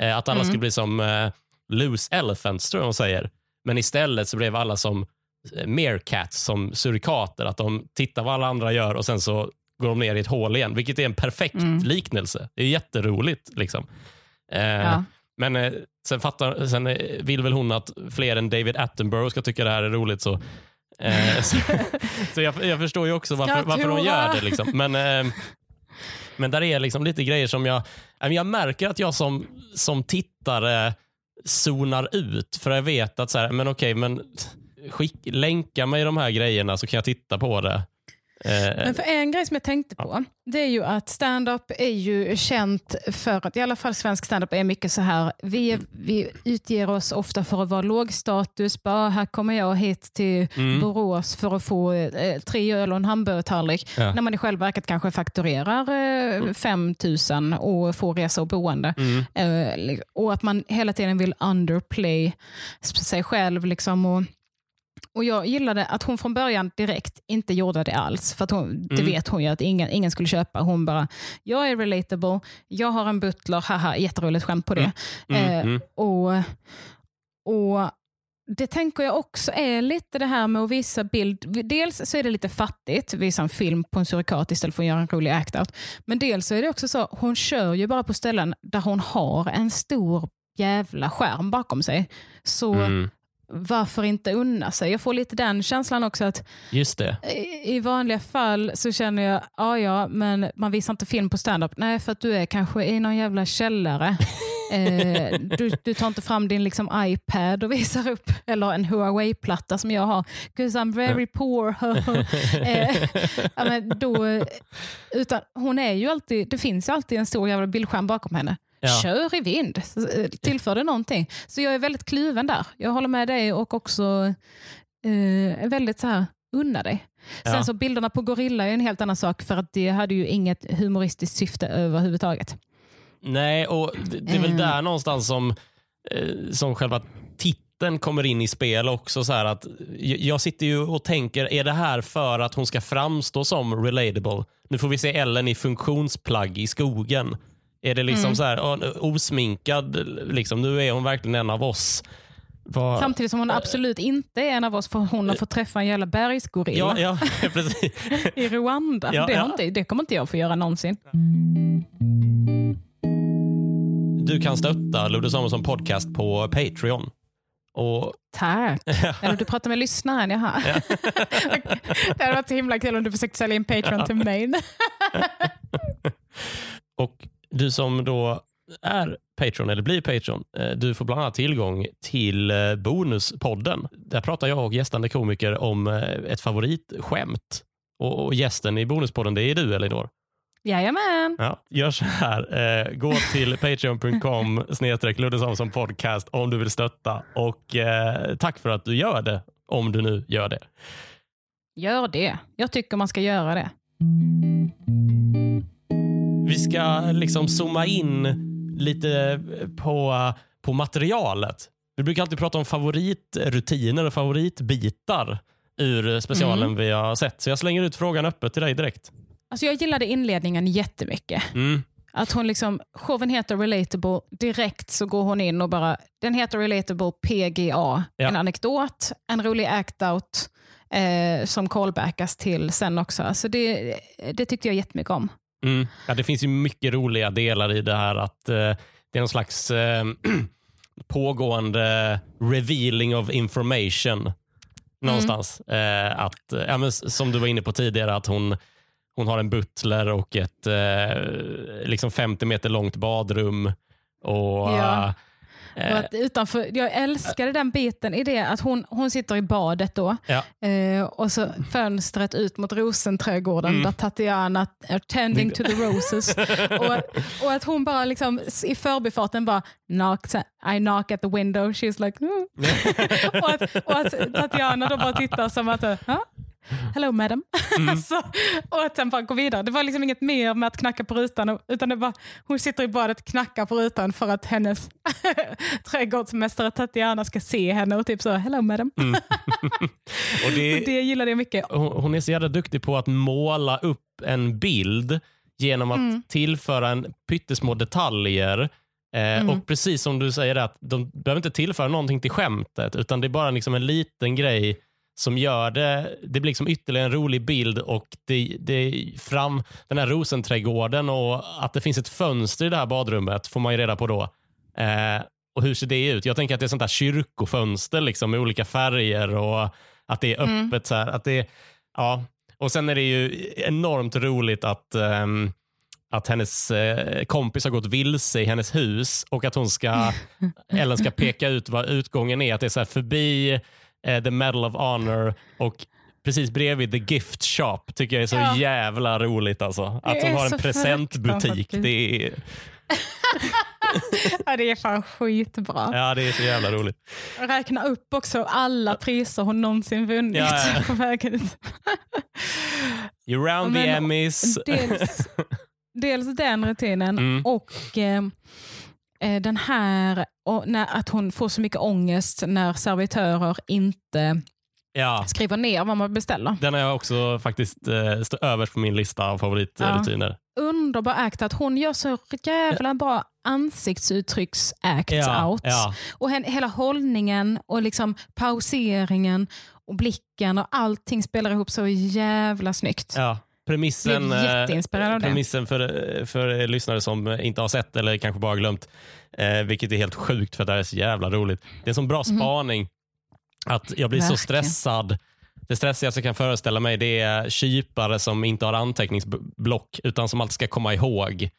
Eh, att alla mm. skulle bli som eh, loose elephants, tror jag hon säger. Men istället så blev alla som eh, meerkats, som surikater. Att de tittar vad alla andra gör och sen så går de ner i ett hål igen. Vilket är en perfekt mm. liknelse. Det är jätteroligt. Liksom. Eh, ja. Men eh, sen, fattar, sen eh, vill väl hon att fler än David Attenborough ska tycka det här är roligt. Så, eh, så, så jag, jag, förstår ju också varför, varför hon gör det. Liksom. Men, eh, men där är liksom lite grejer som jag, jag märker att jag som, som tittare zonar ut. För jag vet att så här, men okej, men skick, länka mig de här grejerna så kan jag titta på det. Men för en grej som jag tänkte på, det är ju att stand-up är ju känt för att, i alla fall svensk stand-up är mycket så här, vi, vi utger oss ofta för att vara lågstatus, bara här kommer jag hit till mm. Borås för att få eh, tre öl och en hamburgertallrik, ja. när man i själva verket kanske fakturerar eh, mm. 5 000 och får resa och boende. Mm. Eh, och att man hela tiden vill underplay sig själv. Liksom, och och Jag gillade att hon från början direkt inte gjorde det alls. För att hon, mm. Det vet hon ju att ingen, ingen skulle köpa. Hon bara, jag är relatable, jag har en butler, haha, jätteroligt skämt på det. Mm. Mm. Eh, mm. och, och det tänker jag också är lite det här med att visa bild. Dels så är det lite fattigt, visa en film på en surikat istället för att göra en rolig act-out. Men dels så är det också så, hon kör ju bara på ställen där hon har en stor jävla skärm bakom sig. Så mm varför inte unna sig? Jag får lite den känslan också att Just det. I, i vanliga fall så känner jag, ja ja, men man visar inte film på standup. Nej, för att du är kanske i någon jävla källare. eh, du, du tar inte fram din liksom, iPad och visar upp, eller en Huawei-platta som jag har. Because I'm very poor. eh, ja, men då, utan hon är ju alltid, det finns ju alltid en stor jävla bildskärm bakom henne. Ja. Kör i vind. Eh, tillför det någonting. Så jag är väldigt kluven där. Jag håller med dig och också eh, väldigt så här, unna dig. Sen ja. så bilderna på Gorilla är en helt annan sak för att det hade ju inget humoristiskt syfte överhuvudtaget. Nej, och det är väl mm. där någonstans som, eh, som själva titeln kommer in i spel också. Så att jag sitter ju och tänker, är det här för att hon ska framstå som relatable? Nu får vi se Ellen i funktionsplagg i skogen. Är det liksom mm. så här, osminkad, liksom, nu är hon verkligen en av oss. Var... Samtidigt som hon absolut inte är en av oss för hon har fått träffa en jävla bergsgorilla ja, ja, precis. i Rwanda. Ja, det, ja. Inte, det kommer inte jag få göra någonsin. Du kan stötta Ludde Samuelsson podcast på Patreon. Och... Tack. Eller du pratar med lyssnaren, jaha. Ja. det hade varit så himla kul om du försökte sälja in Patreon till mig. och du som då är Patreon eller blir Patreon, eh, du får bland annat tillgång till eh, Bonuspodden. Där pratar jag och gästande komiker om eh, ett favoritskämt. Och gästen i Bonuspodden, det är du Elinor. Jajamän. Ja, gör så här. gå till patreon.com snedstreck som podcast om du vill stötta. Och tack för att du gör det, om du nu gör det. Gör det. Jag tycker man ska göra det. Vi ska liksom zooma in lite på, på materialet. Vi brukar alltid prata om favoritrutiner och favoritbitar ur specialen mm. vi har sett. Så jag slänger ut frågan öppet till dig direkt. Alltså jag gillade inledningen jättemycket. Mm. Att hon liksom, showen heter Relatable, direkt så går hon in och bara, den heter Relatable PGA. Ja. En anekdot, en rolig act-out eh, som callbackas till sen också. Alltså det, det tyckte jag jättemycket om. Mm. Ja, det finns ju mycket roliga delar i det här. att eh, Det är någon slags eh, pågående revealing of information någonstans. Mm. Eh, att, ja, men, som du var inne på tidigare, att hon, hon har en butler och ett eh, liksom 50 meter långt badrum. Och ja. Eh. Att utanför, jag älskade den biten i det att hon, hon sitter i badet då ja. eh, och så fönstret ut mot rosenträdgården mm. där Tatiana är tending to the roses. och, och att hon bara liksom i förbifarten bara knock, I knock at the window, she's like mm. och, att, och att Tatiana då bara tittar som att huh? Hello madam. Mm. så, och att sen bara gå vidare. Det var liksom inget mer med att knacka på rutan, utan det var, hon sitter i badet och knackar på rutan för att hennes trädgårdsmästare Tatiana ska se henne och typ så, hello madam. Mm. och det, det gillade jag mycket. Hon, hon är så jävla duktig på att måla upp en bild genom att mm. tillföra en pyttesmå detaljer. Eh, mm. Och precis som du säger, att de behöver inte tillföra någonting till skämtet, utan det är bara liksom en liten grej som gör det. Det blir liksom ytterligare en rolig bild och det, det fram den här rosenträdgården och att det finns ett fönster i det här badrummet får man ju reda på då. Eh, och hur ser det ut? Jag tänker att det är sånt där kyrkofönster liksom, med olika färger och att det är mm. öppet. Mm. Så här, att det, ja. Och Sen är det ju enormt roligt att um, att hennes eh, kompis har gått vilse i hennes hus och att hon ska, Ellen ska peka ut vad utgången är. Att det är så förbi eh, the medal of honor och precis bredvid The Gift Shop tycker jag är så Ja. jävla roligt. Alltså. Att de har en presentbutik. Det är, Ja, det är fan skitbra. ja, det är så jävla roligt. Räkna upp också alla priser hon någonsin vunnit Ja, ja. på vägen ut. You round the Emmys. Dels, dels den rutinen Mm. och eh, den här och när, att hon får så mycket ångest när servitörer inte Ja, skriver ner vad man beställer. den har jag också faktiskt eh, överst på min lista av favoritrutiner. Underbar act att hon gör så jävla bra ansiktsuttrycks-act Ja, out. ja, Och hen, hela hållningen och liksom pauseringen och blicken och allting spelar ihop så jävla snyggt. ja. Premissen, eh, premissen för, för lyssnare som inte har sett eller kanske bara glömt, eh, vilket är helt sjukt för det här är så jävla roligt. Det är en sån bra spaning att jag blir så. Verkligen. stressad. Det stressigaste jag kan föreställa mig det är kypare som inte har anteckningsblock utan som alltid ska komma ihåg.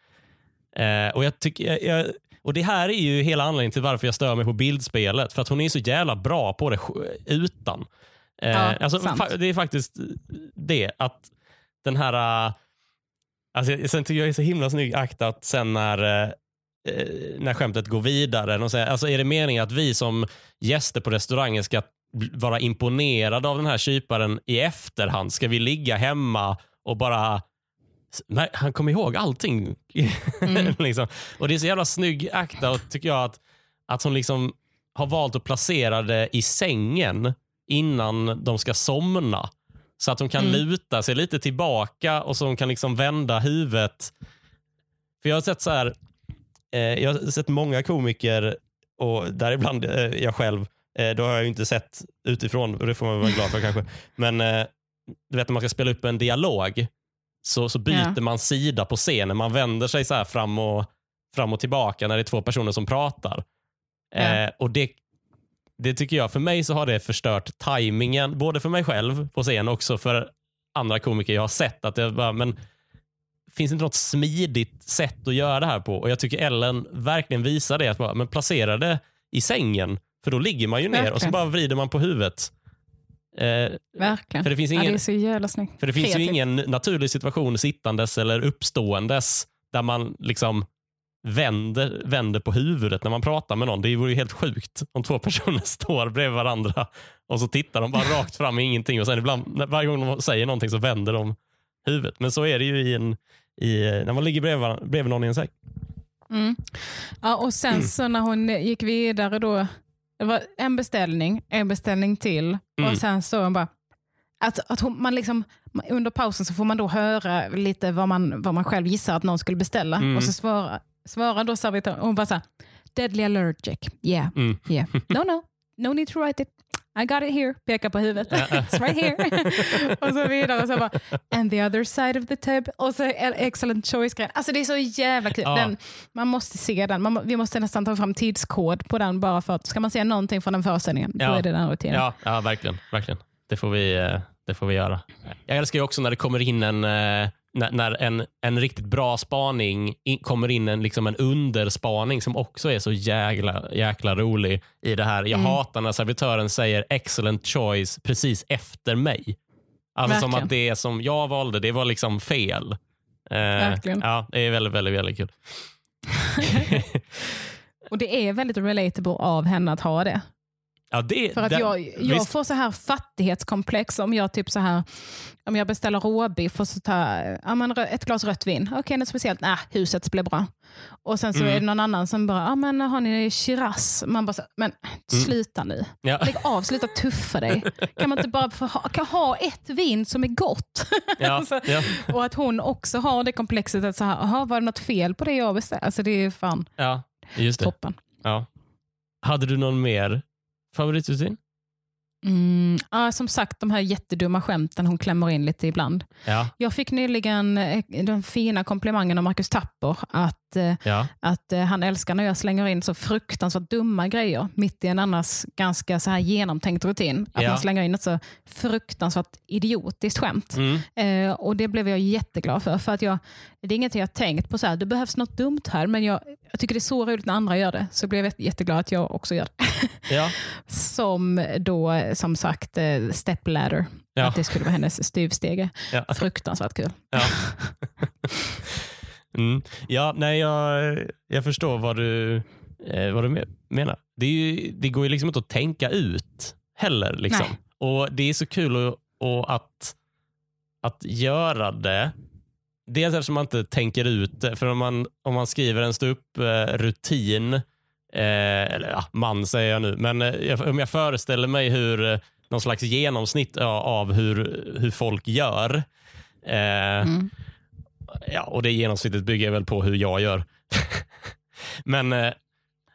Eh, och jag tycker, jag, och Det här är ju hela anledningen till varför jag stör mig på bildspelet. För att hon är så jävla bra på det utan. Eh, Ja, alltså, det är faktiskt det att den här... eh, Alltså, sen tycker jag är så himla snygg akt att sen när, eh, eh, när skämtet går vidare. De säger, alltså, är det meningen att vi som gäster på restaurangen ska vara imponerade av den här kyparen i efterhand? Ska vi ligga hemma och bara... Nej, han kommer ihåg allting. Mm. liksom. Och Det är så jävla snygg akt och tycker jag att, att hon liksom har valt att placera det i sängen innan de ska somna. Så att de kan Mm. luta sig lite tillbaka och så de kan liksom vända huvudet. För Jag har sett så här, eh, jag har sett många komiker, och däribland eh, jag själv, eh, då har jag ju inte sett utifrån, och det får man vara glad för kanske. Men eh, du vet när man ska spela upp en dialog så, så byter Ja. man sida på scenen. Man vänder sig så här fram och, fram och tillbaka när det är två personer som pratar. Ja. Eh, och det, det tycker jag, för mig så har det förstört tajmingen, både för mig själv på scen och också för andra komiker jag har sett. Att jag bara, men finns det inte något smidigt sätt att göra det här på? Och Jag tycker Ellen verkligen visar det. Att bara, men placera det i sängen, för då ligger man ju ner och så Verkligen. bara vrider man på huvudet. Eh, Verkligen. för det finns ja, ingen, det är så jävla snyggt. för det finns ju Kreativt. ingen naturlig situation sittandes eller uppståendes där man liksom vänder, vänder på huvudet när man pratar med någon. Det vore ju helt sjukt om två personer står bredvid varandra och så tittar de bara rakt fram i ingenting och sen ibland, varje gång de säger någonting så vänder de huvudet. Men så är det ju i en, i, när man ligger bredvid, varandra- bredvid någon i en säng. Mm. Ja, och sen så när hon gick vidare då, det var en beställning, en beställning till Mm. och sen så hon bara, att, att hon, man liksom, under pausen så får man då höra lite vad man, vad man själv gissar att någon skulle beställa Mm. och så svarar, svarar då servitören, hon bara så här, deadly allergic, yeah, Mm. yeah, no no, no need to write it. I got it here, pekar på huvudet. It's right here. och så vidare. Och så bara, and the other side of the tab. Och så en excellent choice-grejen. Alltså det är så jävla kul. Ja. Den, man måste se den. Man, vi måste nästan ta fram tidskod på den bara för att ska man se någonting från den föreställningen, då Ja. är det den rutinen. Ja, ja verkligen. verkligen. Det, får vi, eh, det får vi göra. Jag älskar ju också när det kommer in en, eh, när, när en, en riktigt bra spaning in, kommer in en, liksom en underspaning som också är så jäkla, jäkla rolig i det här. Jag Mm. hatar när servitören säger excellent choice precis efter mig. Alltså som att det som jag valde, det var liksom fel. Eh. Ja, det är väldigt, väldigt, väldigt kul. Och det är väldigt relatable av henne att ha det. Ja, det, För att den- jag, jag visst. får så här fattighetskomplex om jag typ så här om jag beställer råbiff och så tar ja, men ett glas rött vin. Okej, något speciellt? Nej, huset blir bra. Och sen så Mm. är det någon annan som bara, ja, men har ni Shiraz? Man bara, så, men sluta nu. Ja. Lägg av, sluta tuffa dig. Kan man inte bara få ha, kan ha ett vin som är gott? Ja, Alltså, ja, och att hon också har det komplexet att så här, aha, var det något fel på det jag beställde? Alltså det är fan ja, just det. toppen. Ja. Hade du någon mer favoritrutin? Mm, ja, som sagt, de här jättedumma skämten hon klämmer in lite ibland. Ja. Jag fick nyligen eh, den fina komplimangen av Marcus Tapper att, eh, ja. att eh, han älskar när jag slänger in så fruktansvärt dumma grejer mitt i en annars ganska så här genomtänkt rutin. Att Ja. man slänger in ett så fruktansvärt idiotiskt skämt. Mm. Eh, och Det blev jag jätteglad för. för att jag, det är inget jag tänkt på, så här, det behövs något dumt här, men jag, jag tycker det är så roligt när andra gör det. Så blev jag jätteglad att jag också gör det. ja. som då som sagt eh, stepladder. Ja. Att det skulle vara hennes styvstege. Ja. Fruktansvärt kul. Ja, mm. ja nej, jag, jag förstår vad du, eh, vad du menar. Det, ju, det går ju liksom inte att tänka ut heller. Liksom. Och Det är så kul och, och att, att göra det Dels eftersom man inte tänker ut det. För om man, om man skriver en ståupprutin, eh, eller ja, man säger jag nu, men eh, om jag föreställer mig hur eh, någon slags genomsnitt av hur, hur folk gör. Eh, mm. Ja, och Det genomsnittet bygger väl på hur jag gör. men eh,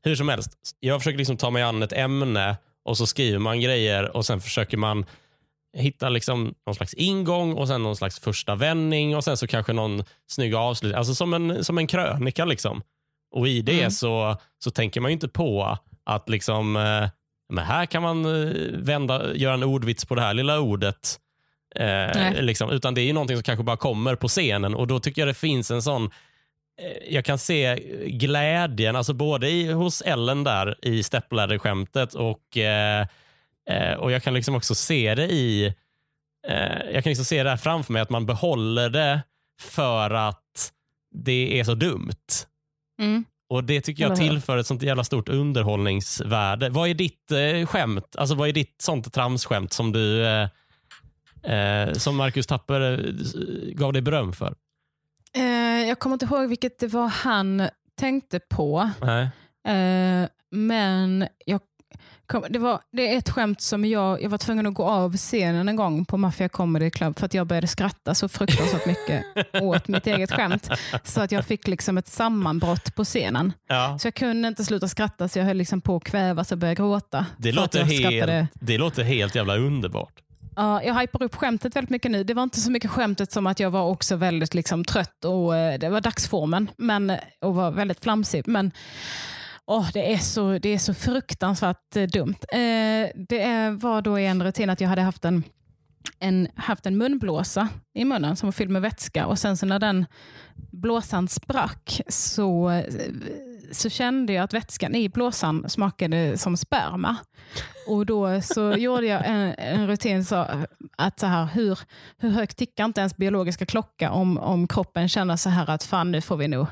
hur som helst, jag försöker liksom ta mig an ett ämne och så skriver man grejer och sen försöker man hitta liksom någon slags ingång och sen någon slags första vändning och sen så kanske någon snygg avslutning. Alltså som en, som en krönika. Liksom. Och i det mm. så, så tänker man ju inte på att liksom, eh, men här kan man eh, vända, göra en ordvits på det här lilla ordet. Eh, liksom, utan det är ju någonting som kanske bara kommer på scenen och då tycker jag det finns en sån eh, jag kan se glädjen, alltså både i, hos Ellen där i stepladder-skämtet och eh, Eh, och Jag kan liksom också se det i eh, jag kan liksom se det här framför mig, att man behåller det för att det är så dumt. Mm. Och Det tycker jag tillför ett sånt jävla stort underhållningsvärde. Vad är ditt eh, skämt? Alltså Vad är ditt sånt tramsskämt som du eh, eh som Marcus Tapper eh, gav dig beröm för? Eh, jag kommer inte ihåg vilket det var han tänkte på. men jag det, var, det är ett skämt som jag, jag var tvungen att gå av scenen en gång på Mafia Comedy Club för att jag började skratta så fruktansvärt mycket åt mitt eget skämt. Så att jag fick liksom ett sammanbrott på scenen. Ja. Så jag kunde inte sluta skratta så jag höll liksom på att kvävas och började gråta. Det låter, helt, det låter helt jävla underbart. Ja, jag hypar upp skämtet väldigt mycket nu. Det var inte så mycket skämtet som att jag var också väldigt liksom, trött och eh, det var dagsformen men, eh, och var väldigt flamsig. Men Oh, det, är så, det är så fruktansvärt eh, dumt. Eh, det var då en rutin att jag hade haft en, en, haft en munblåsa i munnen som var fylld med vätska och sen så när den blåsan sprack så så kände jag att vätskan i blåsan smakade som sperma. Och Då så gjorde jag en, en rutin så att så här, hur, hur högt tickar inte ens biologiska klocka om, om kroppen känner så här att fan nu får vi nog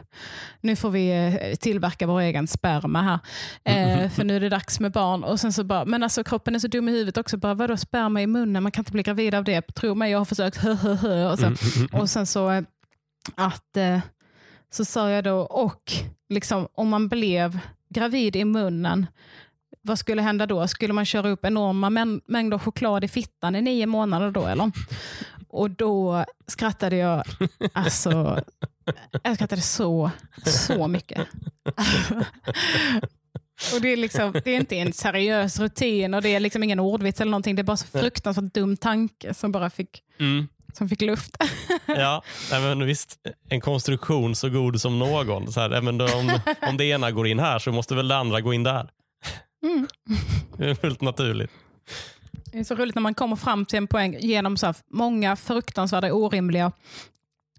nu får vi eh, tillverka vår egen sperma här. Eh, för nu är det dags med barn. Och sen så bara, men alltså kroppen är så dum i huvudet också. Bara, vadå sperma i munnen? Man kan inte bli gravid av det. Tro mig, jag har försökt. och, så, och sen så eh, att eh, så sa jag då, och liksom, om man blev gravid i munnen, vad skulle hända då? Skulle man köra upp enorma mängder choklad i fittan i nio månader då eller? Och då skrattade jag, alltså, jag skrattade så, så mycket. Och det, är liksom, det är inte en seriös rutin och det är liksom ingen ordvits eller någonting. Det är bara så fruktansvärt dum tanke som bara fick mm som fick luft. ja, men visst. En konstruktion så god som någon. Så här, men om, om det ena går in här så måste väl det andra gå in där. Mm. Det är fullt naturligt. Det är så roligt när man kommer fram till en poäng genom så många fruktansvärda orimliga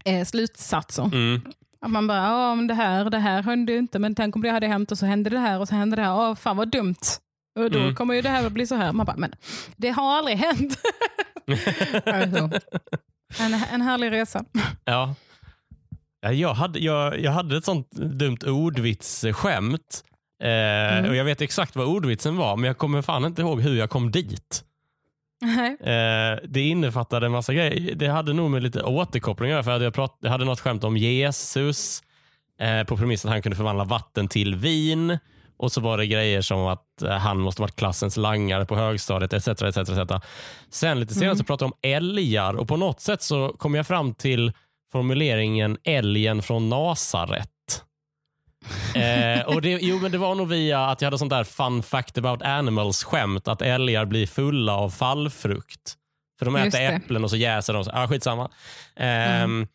eh, slutsatser. Mm. Att man bara, ja, det här, det här hände inte, men tänk om det hade hänt och så hände det här och så hände det här. Åh, fan vad dumt. Och då mm. kommer ju det här att bli så här. Man bara, men det har aldrig hänt. en, en härlig resa. Ja. Jag hade, jag, jag hade ett sånt dumt ordvitsskämt. Eh, mm. och Jag vet exakt vad ordvitsen var, men jag kommer fan inte ihåg hur jag kom dit. Eh, det innefattade en massa grejer. Det hade nog med lite återkopplingar för jag, prat, jag hade något skämt om Jesus eh, på premissen att han kunde förvandla vatten till vin. Och så var det grejer som att eh, han måste varit klassens langare på högstadiet etc. etc, etc. Sen lite senare mm. så pratade vi om älgar och på något sätt så kom jag fram till formuleringen älgen från Nasaret. eh, och det, jo, men det var nog via att jag hade sånt där fun fact about animals skämt att älgar blir fulla av fallfrukt. För de äter äpplen och så jäser de. Så, ah, skitsamma. Eh, mm.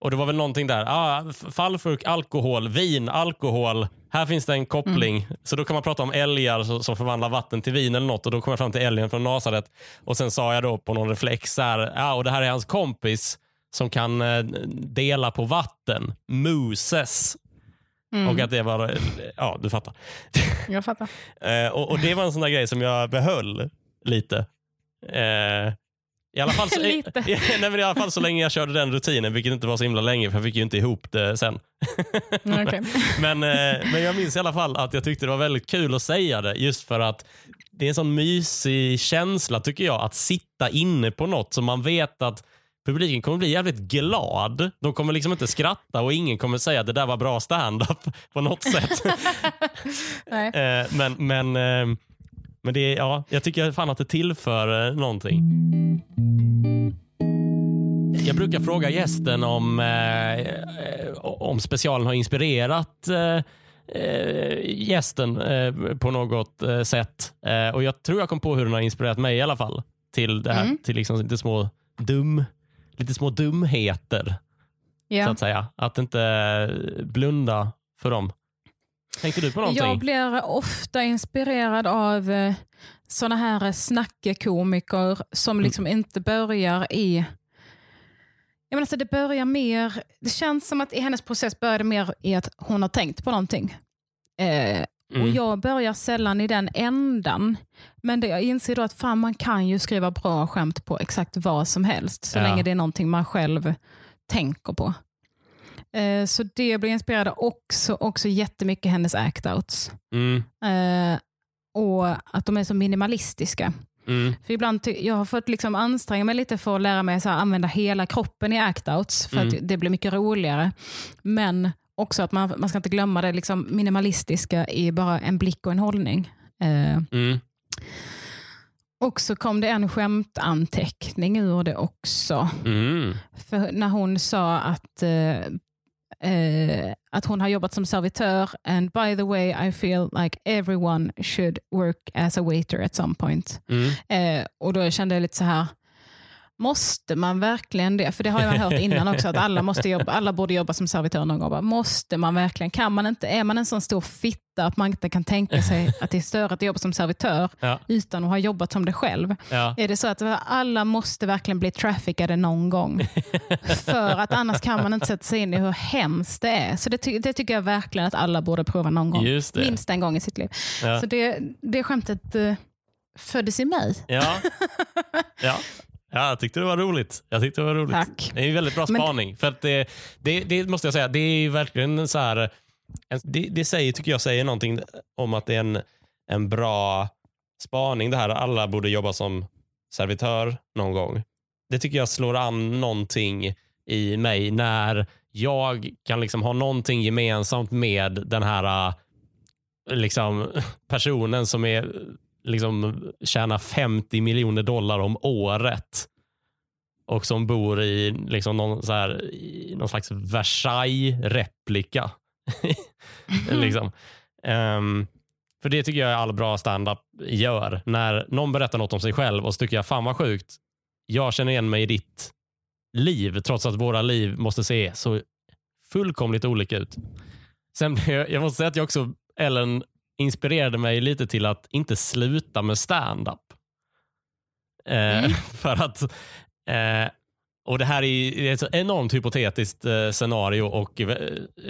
Och Det var väl någonting där. Ah, fallfrukt, alkohol, vin, alkohol. Här finns det en koppling. Mm. Så då kan man prata om älgar som förvandlar vatten till vin eller något. Och Då kom jag fram till älgen från Nasaret. Och Sen sa jag då på någon reflex, här, ah, och det här är hans kompis som kan eh, dela på vatten. Moses. Mm. Och att det var, ja du fattar. Jag fattar. Eh, och, och, det var en sån där grej som jag behöll lite. Eh, i alla, fall så, Lite. nej, men I alla fall så länge jag körde den rutinen, vilket inte var så himla länge för jag fick ju inte ihop det sen. Okay. men, eh, men jag minns i alla fall att jag tyckte det var väldigt kul att säga det just för att det är en sån mysig känsla tycker jag att sitta inne på något som man vet att publiken kommer bli jävligt glad. De kommer liksom inte skratta och ingen kommer säga att det där var bra stand-up på något sätt. eh, men men eh, men det, ja, jag tycker fan att det tillför eh, någonting. Jag brukar fråga gästen om, eh, om specialen har inspirerat eh, eh gästen eh, på något eh, sätt. och Jag tror jag kom på hur den har inspirerat mig i alla fall. Till det här, mm. till liksom lite små dum, lite små dumheter. Yeah. Så att säga. Att inte blunda för dem. Tänkte du på någonting? Jag blir ofta inspirerad av eh, såna här snackekomiker som mm. liksom mm. inte börjar i... Jag menar, alltså det börjar mer... Det känns som att i hennes process börjar det mer i att hon har tänkt på någonting. Eh, Mm. Och Jag börjar sällan i den ändan. Men det, jag inser då att fan, man kan ju skriva bra skämt på exakt vad som helst. Så ja. länge det är någonting man själv tänker på. Eh, så det blir inspirerad också, också jättemycket hennes act-outs. Mm. Eh, och att de är så minimalistiska. Mm. För ibland jag har fått liksom anstränga mig lite för att lära mig att använda hela kroppen i act-outs, för mm. att det blir mycket roligare. Men också att man, man ska inte glömma det liksom minimalistiska i bara en blick och en hållning. Eh, mm. Och så kom det en skämtanteckning ur det också. Mm. För när hon sa att eh, eh, att hon har jobbat som servitör and by the way I feel like everyone should work as a waiter at some point. Mm. Eh, och då kände jag lite så här, Måste man verkligen det? För det har man hört innan också, att alla, måste jobba, alla borde jobba som servitör någon gång. Måste man verkligen? Kan man inte? Är man en sån stor fitta att man inte kan tänka sig att det är större att jobba som servitör ja. utan att ha jobbat som det själv? Ja. Är det så att alla måste verkligen bli traffickade någon gång? För att annars kan man inte sätta sig in i hur hemskt det är. Så det, ty det tycker jag verkligen att alla borde prova någon gång. Minst en gång i sitt liv. Ja. Så det, det skämtet uh, föddes i mig. Ja. ja. Ja, jag tyckte det var roligt. Jag tyckte det var roligt. Tack. Det är en väldigt bra spaning. Men... För att det, det, det, måste jag säga, det är verkligen så här, det, det säger, tycker jag säger någonting om att det är en, en bra spaning det här. Alla borde jobba som servitör någon gång. Det tycker jag slår an någonting i mig när jag kan liksom ha någonting gemensamt med den här liksom, personen som är liksom tjänar 50 miljoner dollar om året och som bor i liksom någon, så här, någon slags Versailles-replika. liksom. Um, för det tycker jag all bra standup gör. När någon berättar något om sig själv och så tycker jag, fan vad sjukt, jag känner igen mig i ditt liv trots att våra liv måste se så fullkomligt olika ut. Sen, jag måste säga att jag också, Ellen, inspirerade mig lite till att inte sluta med stand-up. Eh, mm. För att, eh, och det här är ett enormt hypotetiskt eh, scenario och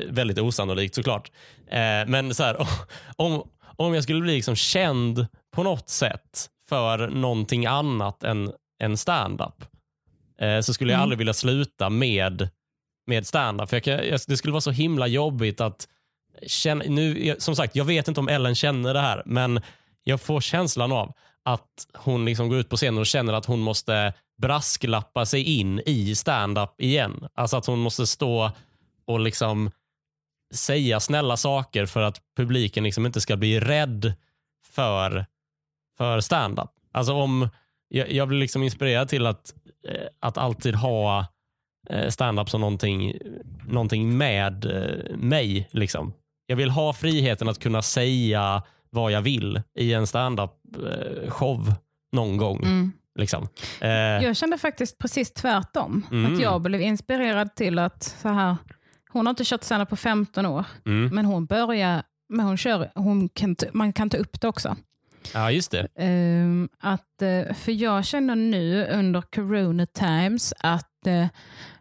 väldigt osannolikt såklart. Eh, men så här, om, om jag skulle bli liksom känd på något sätt för någonting annat än, än stand-up eh, så skulle jag mm. aldrig vilja sluta med, med stand-up. För jag, jag, det skulle vara så himla jobbigt att känner, nu, som sagt, jag vet inte om Ellen känner det här, men jag får känslan av att hon liksom går ut på scenen och känner att hon måste brasklappa sig in i stand-up igen. Alltså att hon måste stå och liksom säga snälla saker för att publiken liksom inte ska bli rädd för, för stand-up. Alltså om, jag, jag blir liksom inspirerad till att, eh, att alltid ha eh, stand-up som någonting, någonting med eh, mig. Liksom. Jag vill ha friheten att kunna säga vad jag vill i en standup eh, någon gång. Mm. Liksom. Eh. Jag kände faktiskt precis tvärtom. Mm. Att jag blev inspirerad till att så här, hon har inte kört standup på 15 år, mm. men hon börjar, men hon kör, hon kan, man kan ta upp det också. Ja, just det. Uh, att, uh, för jag känner nu under corona times att uh,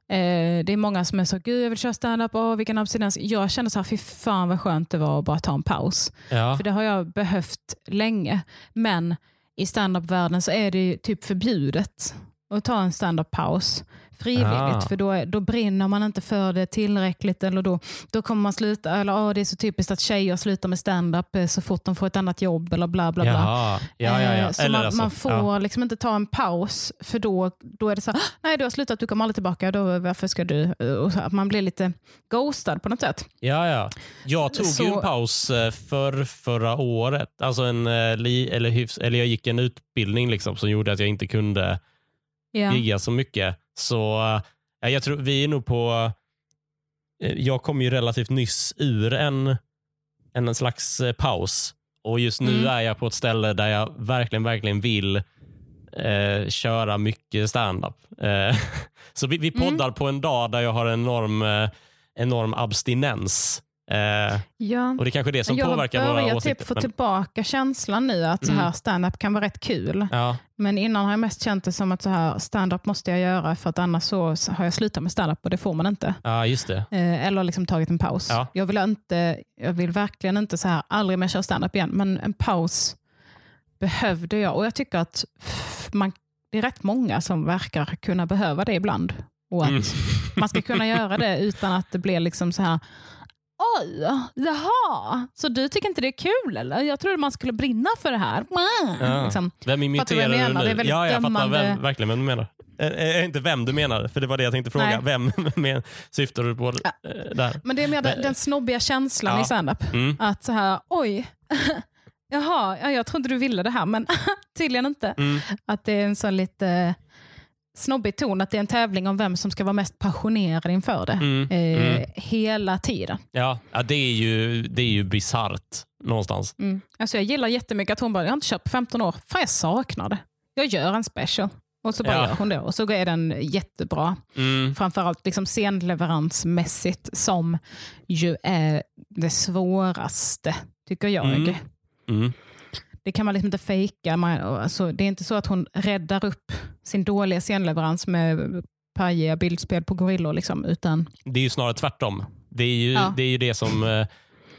Eh, det är många som är så, gud jag vill köra standup, vilken abstinens. Jag känner så här, fy fan vad skönt det var att bara ta en paus. Ja. För det har jag behövt länge. Men i standup-världen så är det typ förbjudet att ta en standup-paus frivilligt. Ah. För då, då brinner man inte för det tillräckligt. Eller då, då kommer man sluta, eller oh, det är så typiskt att tjejer slutar med standup eh, så fort de får ett annat jobb. eller bla bla bla. Jaha. Ja, ja, ja. Eh, Så Eller man, alltså, man får ja. liksom inte ta en paus för då, då är det så här, nej du har slutat, du kommer aldrig tillbaka, då, varför ska du? Och så, att man blir lite ghostad på något sätt. Ja, ja. Jag tog Så- en paus eh, för förra året. Alltså en, eh, eller, hyfs, eller jag gick en utbildning liksom, som gjorde att jag inte kunde Ja. gigga så mycket. Så eh, jag tror vi är nog på... eh, Jag kom ju relativt nyss ur en, en slags eh, paus. Och just nu Mm. är jag på ett ställe där jag verkligen, verkligen vill eh, köra mycket standup. Eh, så vi, vi Mm. poddar på en dag där jag har enorm, eh, enorm abstinens. Eh, Ja. och det är kanske är det som jag påverkar våra börjat åsikter. typ få men- tillbaka känslan nu att så Mm. här stand-up kan vara rätt kul. ja, Men innan har jag mest känt det som att så här stand-up måste jag göra för att annars så så har jag slutat med stand-up och det får man inte. ja, just det. Eh, eller liksom tagit en paus. Ja. Jag, vill inte, jag vill verkligen inte så här, aldrig mer köra stand-up igen, men en paus behövde jag. Och jag tycker att pff, man, det är rätt många som verkar kunna behöva det ibland. Och att Mm. man ska kunna göra det utan att det blir liksom så här Oj, jaha, så du tycker inte det är kul eller? Jag trodde man skulle brinna för det här. Ja. Liksom. Vem Fattar du imiterar du menar? nu? Det är ja, jag fattar dömande. vem, verkligen vem du menar. Eh, inte vem du menar, för det var det jag tänkte fråga. Nej. Vem men, syftar du på Ja. eh, där? Men det är mer den, snobbiga känslan Ja. i standup. Mm. Att så här, oj, jaha, ja, jag trodde du ville det här, men tydligen inte. Mm. Att det är en sån lite snobbig ton, att det är en tävling om vem som ska vara mest passionerad inför det. Mm. Eh, Mm. Hela tiden. Ja, ja, det är ju, det är ju bisarrt någonstans. Mm. Alltså jag gillar jättemycket att hon bara, jag har inte kört på 15 år, fan jag saknar det. Jag gör en special. Och så bara Ja. gör hon det och så är den jättebra. Mm. Framförallt liksom scenleveransmässigt som ju är det svåraste, tycker jag. Mm. Mm. Det kan man liksom inte fejka. Man, alltså, det är inte så att hon räddar upp sin dåliga scenleverans med pajiga bildspel på gorillor. Liksom, utan, Det är ju snarare tvärtom. Det är ju Ja. det, är ju det som, eh,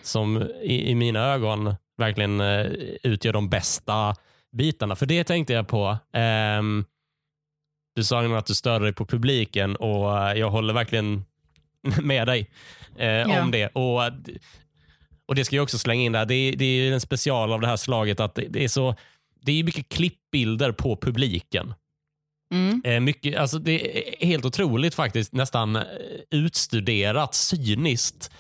som i, i mina ögon verkligen eh, utgör de bästa bitarna. För det tänkte jag på. Ehm, du sa att du störde dig på publiken och eh, jag håller verkligen med dig eh, Ja. om det. Och, och Det ska jag också slänga in där. Det är, det är en special av det här slaget att det, är så det är mycket klippbilder på publiken. mm, Eh, mycket, alltså det är helt otroligt faktiskt, nästan eh, utstuderat, cyniskt.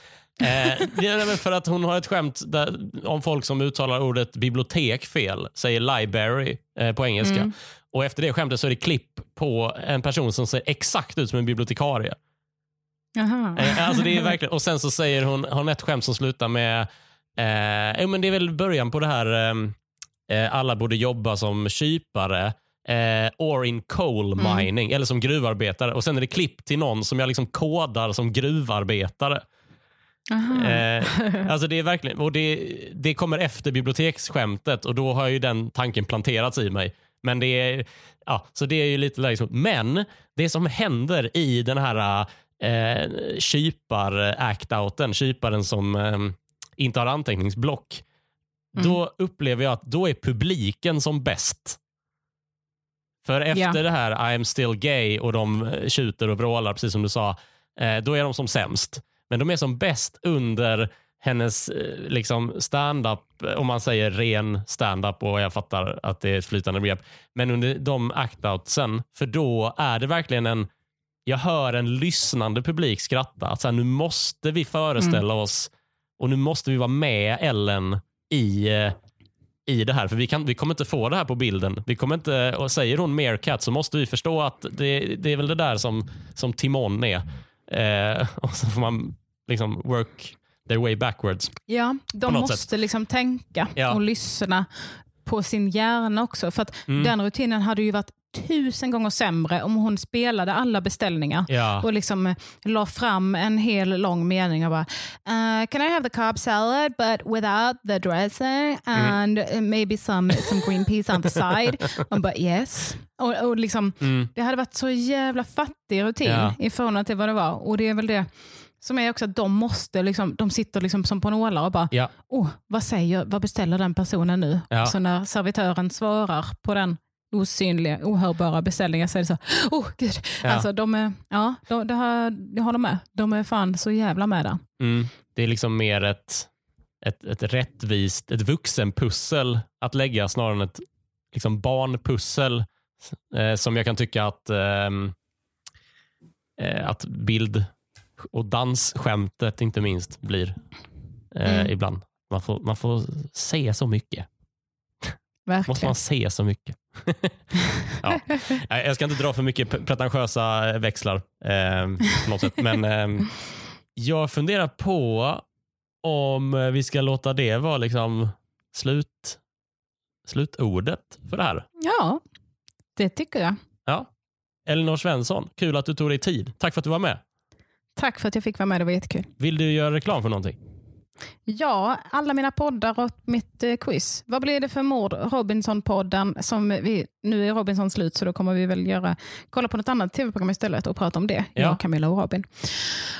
Eh, det är väl för att hon har ett skämt där, om folk som uttalar ordet bibliotek fel, säger library eh, på engelska. Mm. Och Efter det skämtet så är det klipp på en person som ser exakt ut som en bibliotekarie. Jaha. Eh, alltså det är verkligen, och Sen så säger hon, har hon ett skämt som slutar med, eh, jo, men det är väl början på det här, eh, eh, alla borde jobba som kypare eh, or in coal Mm. mining, eller som gruvarbetare. Och Sen är det klipp till någon som jag liksom kodar som gruvarbetare. Aha. Eh, alltså det är verkligen, och det, det kommer efter biblioteksskämtet och då har ju den tanken planterats i mig. Men det är, ja, så det är ju lite liksom. Men det som händer i den här eh, kypar-act-outen, kyparen som eh, inte har anteckningsblock, Mm. då upplever jag att då är publiken som bäst. För efter Ja. det här I am still gay och de eh, tjuter och vrålar, precis som du sa, eh, då är de som sämst. Men de är som bäst under hennes eh, liksom stand-up, eh, om man säger ren stand-up och jag fattar att det är ett flytande begrepp. Men under de act-outsen, för då är det verkligen en, jag hör en lyssnande publik skratta. Att så här, nu måste vi föreställa oss och nu måste vi vara med Ellen i, eh, i det här. För vi, kan, vi kommer inte få det här på bilden. Vi kommer inte, och säger hon meerkat så måste vi förstå att det, det är väl det där som, som Timon är. Eh, och så får man liksom work their way backwards. Ja, de måste liksom tänka Ja. och lyssna på sin hjärna också. För att Mm. Den rutinen hade ju varit tusen gånger sämre om hon spelade alla beställningar Ja. och liksom eh, la fram en hel lång mening och bara uh, “Can I have the cob salad but without the dressing and uh, maybe some, some green peas on the side?” Man bara “Yes”. Och, och liksom, Mm. det hade varit så jävla fattig rutin Ja. i förhållande till vad det var. Och det är väl det som är också att de måste, liksom, de sitter liksom som på nålar och bara Ja. oh, vad säger, vad beställer den personen nu? Ja. Så när servitören svarar på den osynliga, ohörbara beställningen så är det så, oh gud. Ja. Alltså de är, ja, de, det har, jag håller med. De är fan så jävla med där. Mm. Det är liksom mer ett, ett, ett rättvist, ett vuxenpussel att lägga snarare än ett liksom barnpussel eh, som jag kan tycka att, ehm, eh, att bild och dansskämtet inte minst blir eh, Mm. ibland. Man får, man får se så mycket. Måste Verkligen. man se så mycket. ja. Jag ska inte dra för mycket pre- pretentiösa växlar eh, på något sätt. Men eh, jag funderar på om vi ska låta det vara liksom slut, slutordet för det här. Ja, det tycker jag. Ja. Elinor Svensson, kul att du tog dig tid. Tack för att du var med. Tack för att jag fick vara med, det var jättekul. Vill du göra reklam för någonting? Ja, alla mina poddar och mitt eh, quiz. Vad blir det för mord? Robinson-podden, som vi, nu är Robinson slut så då kommer vi väl göra, kolla på något annat tv-program istället och prata om det. Ja. Jag, Camilla och Robin.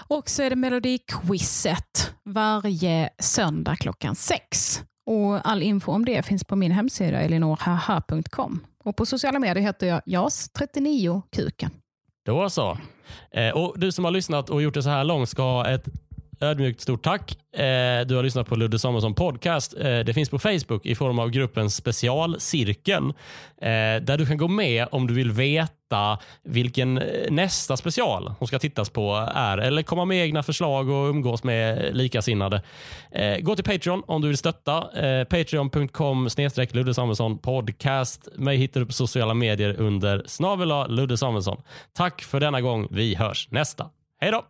Och så är det Melodiquizet varje söndag klockan sex. Och All info om det finns på min hemsida elinorhaha.com. Och på sociala medier heter jag JAS39kuken. Då så. Eh, och Du som har lyssnat och gjort det så här långt ska ha ett ödmjukt stort tack. Eh, du har lyssnat på Ludde Samuelsson podcast. Eh, det finns på Facebook i form av gruppen Specialcirkeln eh, där du kan gå med om du vill veta vilken nästa special som ska tittas på är eller komma med egna förslag och umgås med likasinnade. Gå till Patreon om du vill stötta. Patreon.com snedstreck Ludde Samuelsson podcast. Mig hittar du på sociala medier under snabel Ludde Samuelsson. Tack för denna gång. Vi hörs nästa. Hej då!